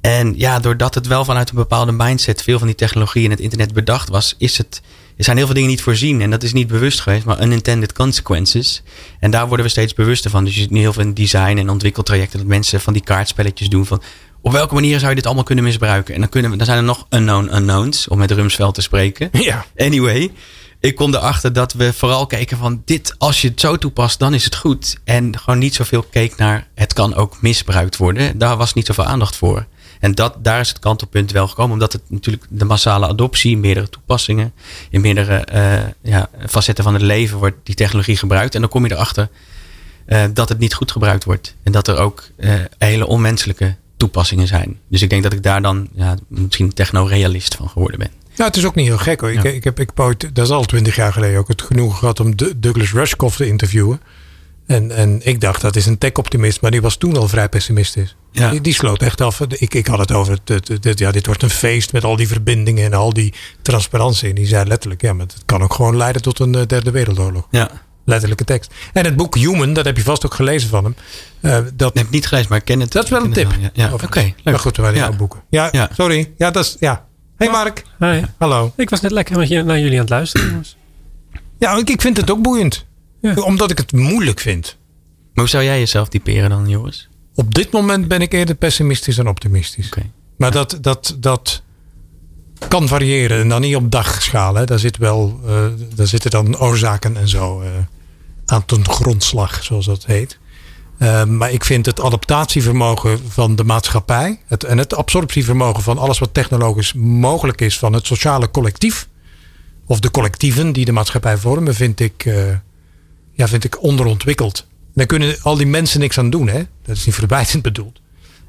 En ja, doordat het wel vanuit een bepaalde mindset veel van die technologie en het internet bedacht was, is het, er zijn heel veel dingen niet voorzien. En dat is niet bewust geweest, maar unintended consequences. En daar worden we steeds bewuster van. Dus je ziet nu heel veel in design en ontwikkeltrajecten dat mensen van die kaartspelletjes doen van op welke manier zou je dit allemaal kunnen misbruiken? En dan, kunnen we, dan zijn er nog unknown unknowns, om met Rumsveld te spreken. Ja. Anyway, ik kom erachter dat we vooral keken van dit, als je het zo toepast, dan is het goed. En gewoon niet zoveel keek naar het kan ook misbruikt worden. Daar was niet zoveel aandacht voor. En dat, daar is het kantelpunt wel gekomen, omdat het natuurlijk de massale adoptie, meerdere toepassingen, in meerdere uh, ja, facetten van het leven wordt die technologie gebruikt. En dan kom je erachter uh, dat het niet goed gebruikt wordt. En dat er ook uh, hele onmenselijke toepassingen zijn. Dus ik denk dat ik daar dan ja, misschien techno-realist van geworden ben. Ja, het is ook niet heel gek hoor. Ik, ik, heb, ik ooit, dat is al twintig jaar geleden ook, het genoegen gehad om Douglas Rushkoff te interviewen. En, en ik dacht dat is een tech-optimist, maar die was toen al vrij pessimistisch. Ja. Die, die sloot echt af. Ik, ik had het over, het, het, het, ja, dit wordt een feest met al die verbindingen en al die transparantie. En die zei letterlijk, ja, maar het kan ook gewoon leiden tot een derde wereldoorlog. Ja. Letterlijke tekst. En het boek Human, dat heb je vast ook gelezen van hem. Uh, dat ik heb niet gelezen, maar ik ken het. Dat is wel een tip. Ja, ja. oké. Okay, maar goed, er waren ja. boeken. Ja, ja, sorry. Ja, dat is, ja. Hey Mark. Hi. Hallo. Ik was net lekker met je, naar jullie aan het luisteren, jongens. Ja, ik, ik vind het ook boeiend. Ja. Omdat ik het moeilijk vind. Maar hoe zou jij jezelf typeren dan, Joris? Op dit moment ben ik eerder pessimistisch dan optimistisch. Oké. Maar dat, dat, dat kan variëren. En dan niet op dagschaal. Hè. Daar, zit wel, eh, daar zitten dan oorzaken en zo eh, aan ten grondslag, zoals dat heet. Eh, maar ik vind het adaptatievermogen van de maatschappij het, en het absorptievermogen van alles wat technologisch mogelijk is van het sociale collectief, of de collectieven die de maatschappij vormen, vind ik, eh, ja, vind ik onderontwikkeld. Daar kunnen al die mensen niks aan doen. Hè? Dat is niet verwijtend bedoeld.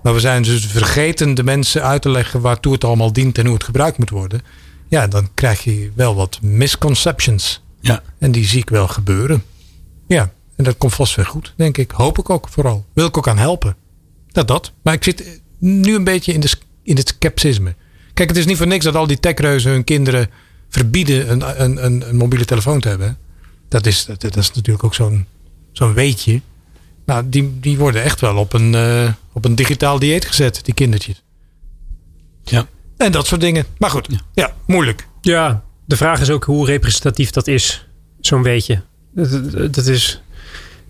Maar we zijn dus vergeten de mensen uit te leggen waartoe het allemaal dient en hoe het gebruikt moet worden. Ja, dan krijg je wel wat misconceptions. Ja. En die zie ik wel gebeuren. Ja, en dat komt vast weer goed, denk ik. Hoop ik ook vooral. Wil ik ook aan helpen. Dat dat. Maar ik zit nu een beetje in, de, in het scepticisme. Kijk, het is niet voor niks dat al die techreuzen hun kinderen verbieden een, een, een, een mobiele telefoon te hebben. Dat is, dat, dat is natuurlijk ook zo'n zo'n weetje. Nou, die, die worden echt wel op een, eh, op een digitaal dieet gezet, die kindertjes. Ja. En dat soort dingen. Maar goed, ja, moeilijk. Ja, de vraag is ook hoe representatief dat is. Zo'n beetje. Dat, dat- is...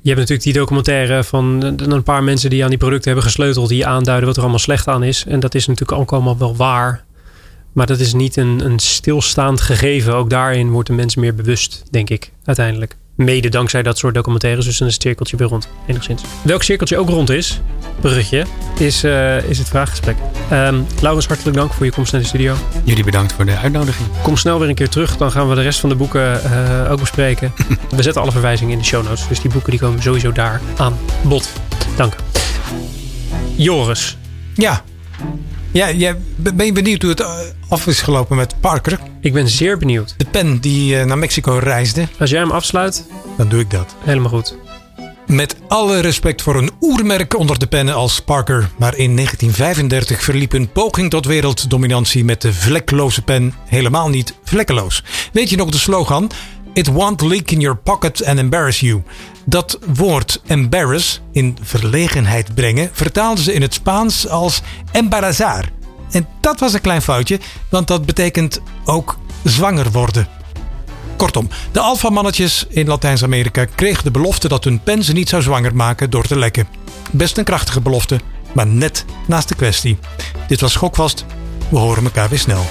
Je hebt natuurlijk die documentaire van een paar mensen die aan die producten hebben gesleuteld. Die aanduiden wat er allemaal slecht aan is. En dat is natuurlijk ook allemaal wel waar. Maar dat is niet een, een stilstaand gegeven. Ook daarin wordt de mens meer bewust, denk ik, uiteindelijk. Mede dankzij dat soort documentaires. Dus dan is het cirkeltje weer rond, enigszins. Welk cirkeltje ook rond is, bruggetje, is, eh, is het vraaggesprek. Ehm Laurens, hartelijk dank voor je komst naar de studio. Jullie bedankt voor de uitnodiging. Kom snel weer een keer terug. Dan gaan we de rest van de boeken eh, ook bespreken. We zetten alle verwijzingen in de show notes. Dus die boeken die komen sowieso daar aan bod. Dank. Joris. Ja. Ja, jij, ben je benieuwd hoe het eh, af is gelopen met Parker? Ik ben zeer benieuwd. De pen die eh, naar Mexico reisde. Als jij hem afsluit, Dan doe ik dat. helemaal goed. Met alle respect voor een oermerk onder de pennen als Parker. Maar in 1935 verliep een poging tot werelddominantie met de vlekloze pen helemaal niet vlekkeloos. Weet je nog de slogan? It won't leak in your pocket and embarrass you. Dat woord embarrass, in verlegenheid brengen, vertaalden ze in het Spaans als embarazar. En dat was een klein foutje, want dat betekent ook zwanger worden. Kortom, de alfamannetjes in Latijns-Amerika kregen de belofte dat hun pen ze niet zou zwanger maken door te lekken. Best een krachtige belofte, maar net naast de kwestie. Dit was Schokvast. We horen elkaar weer snel.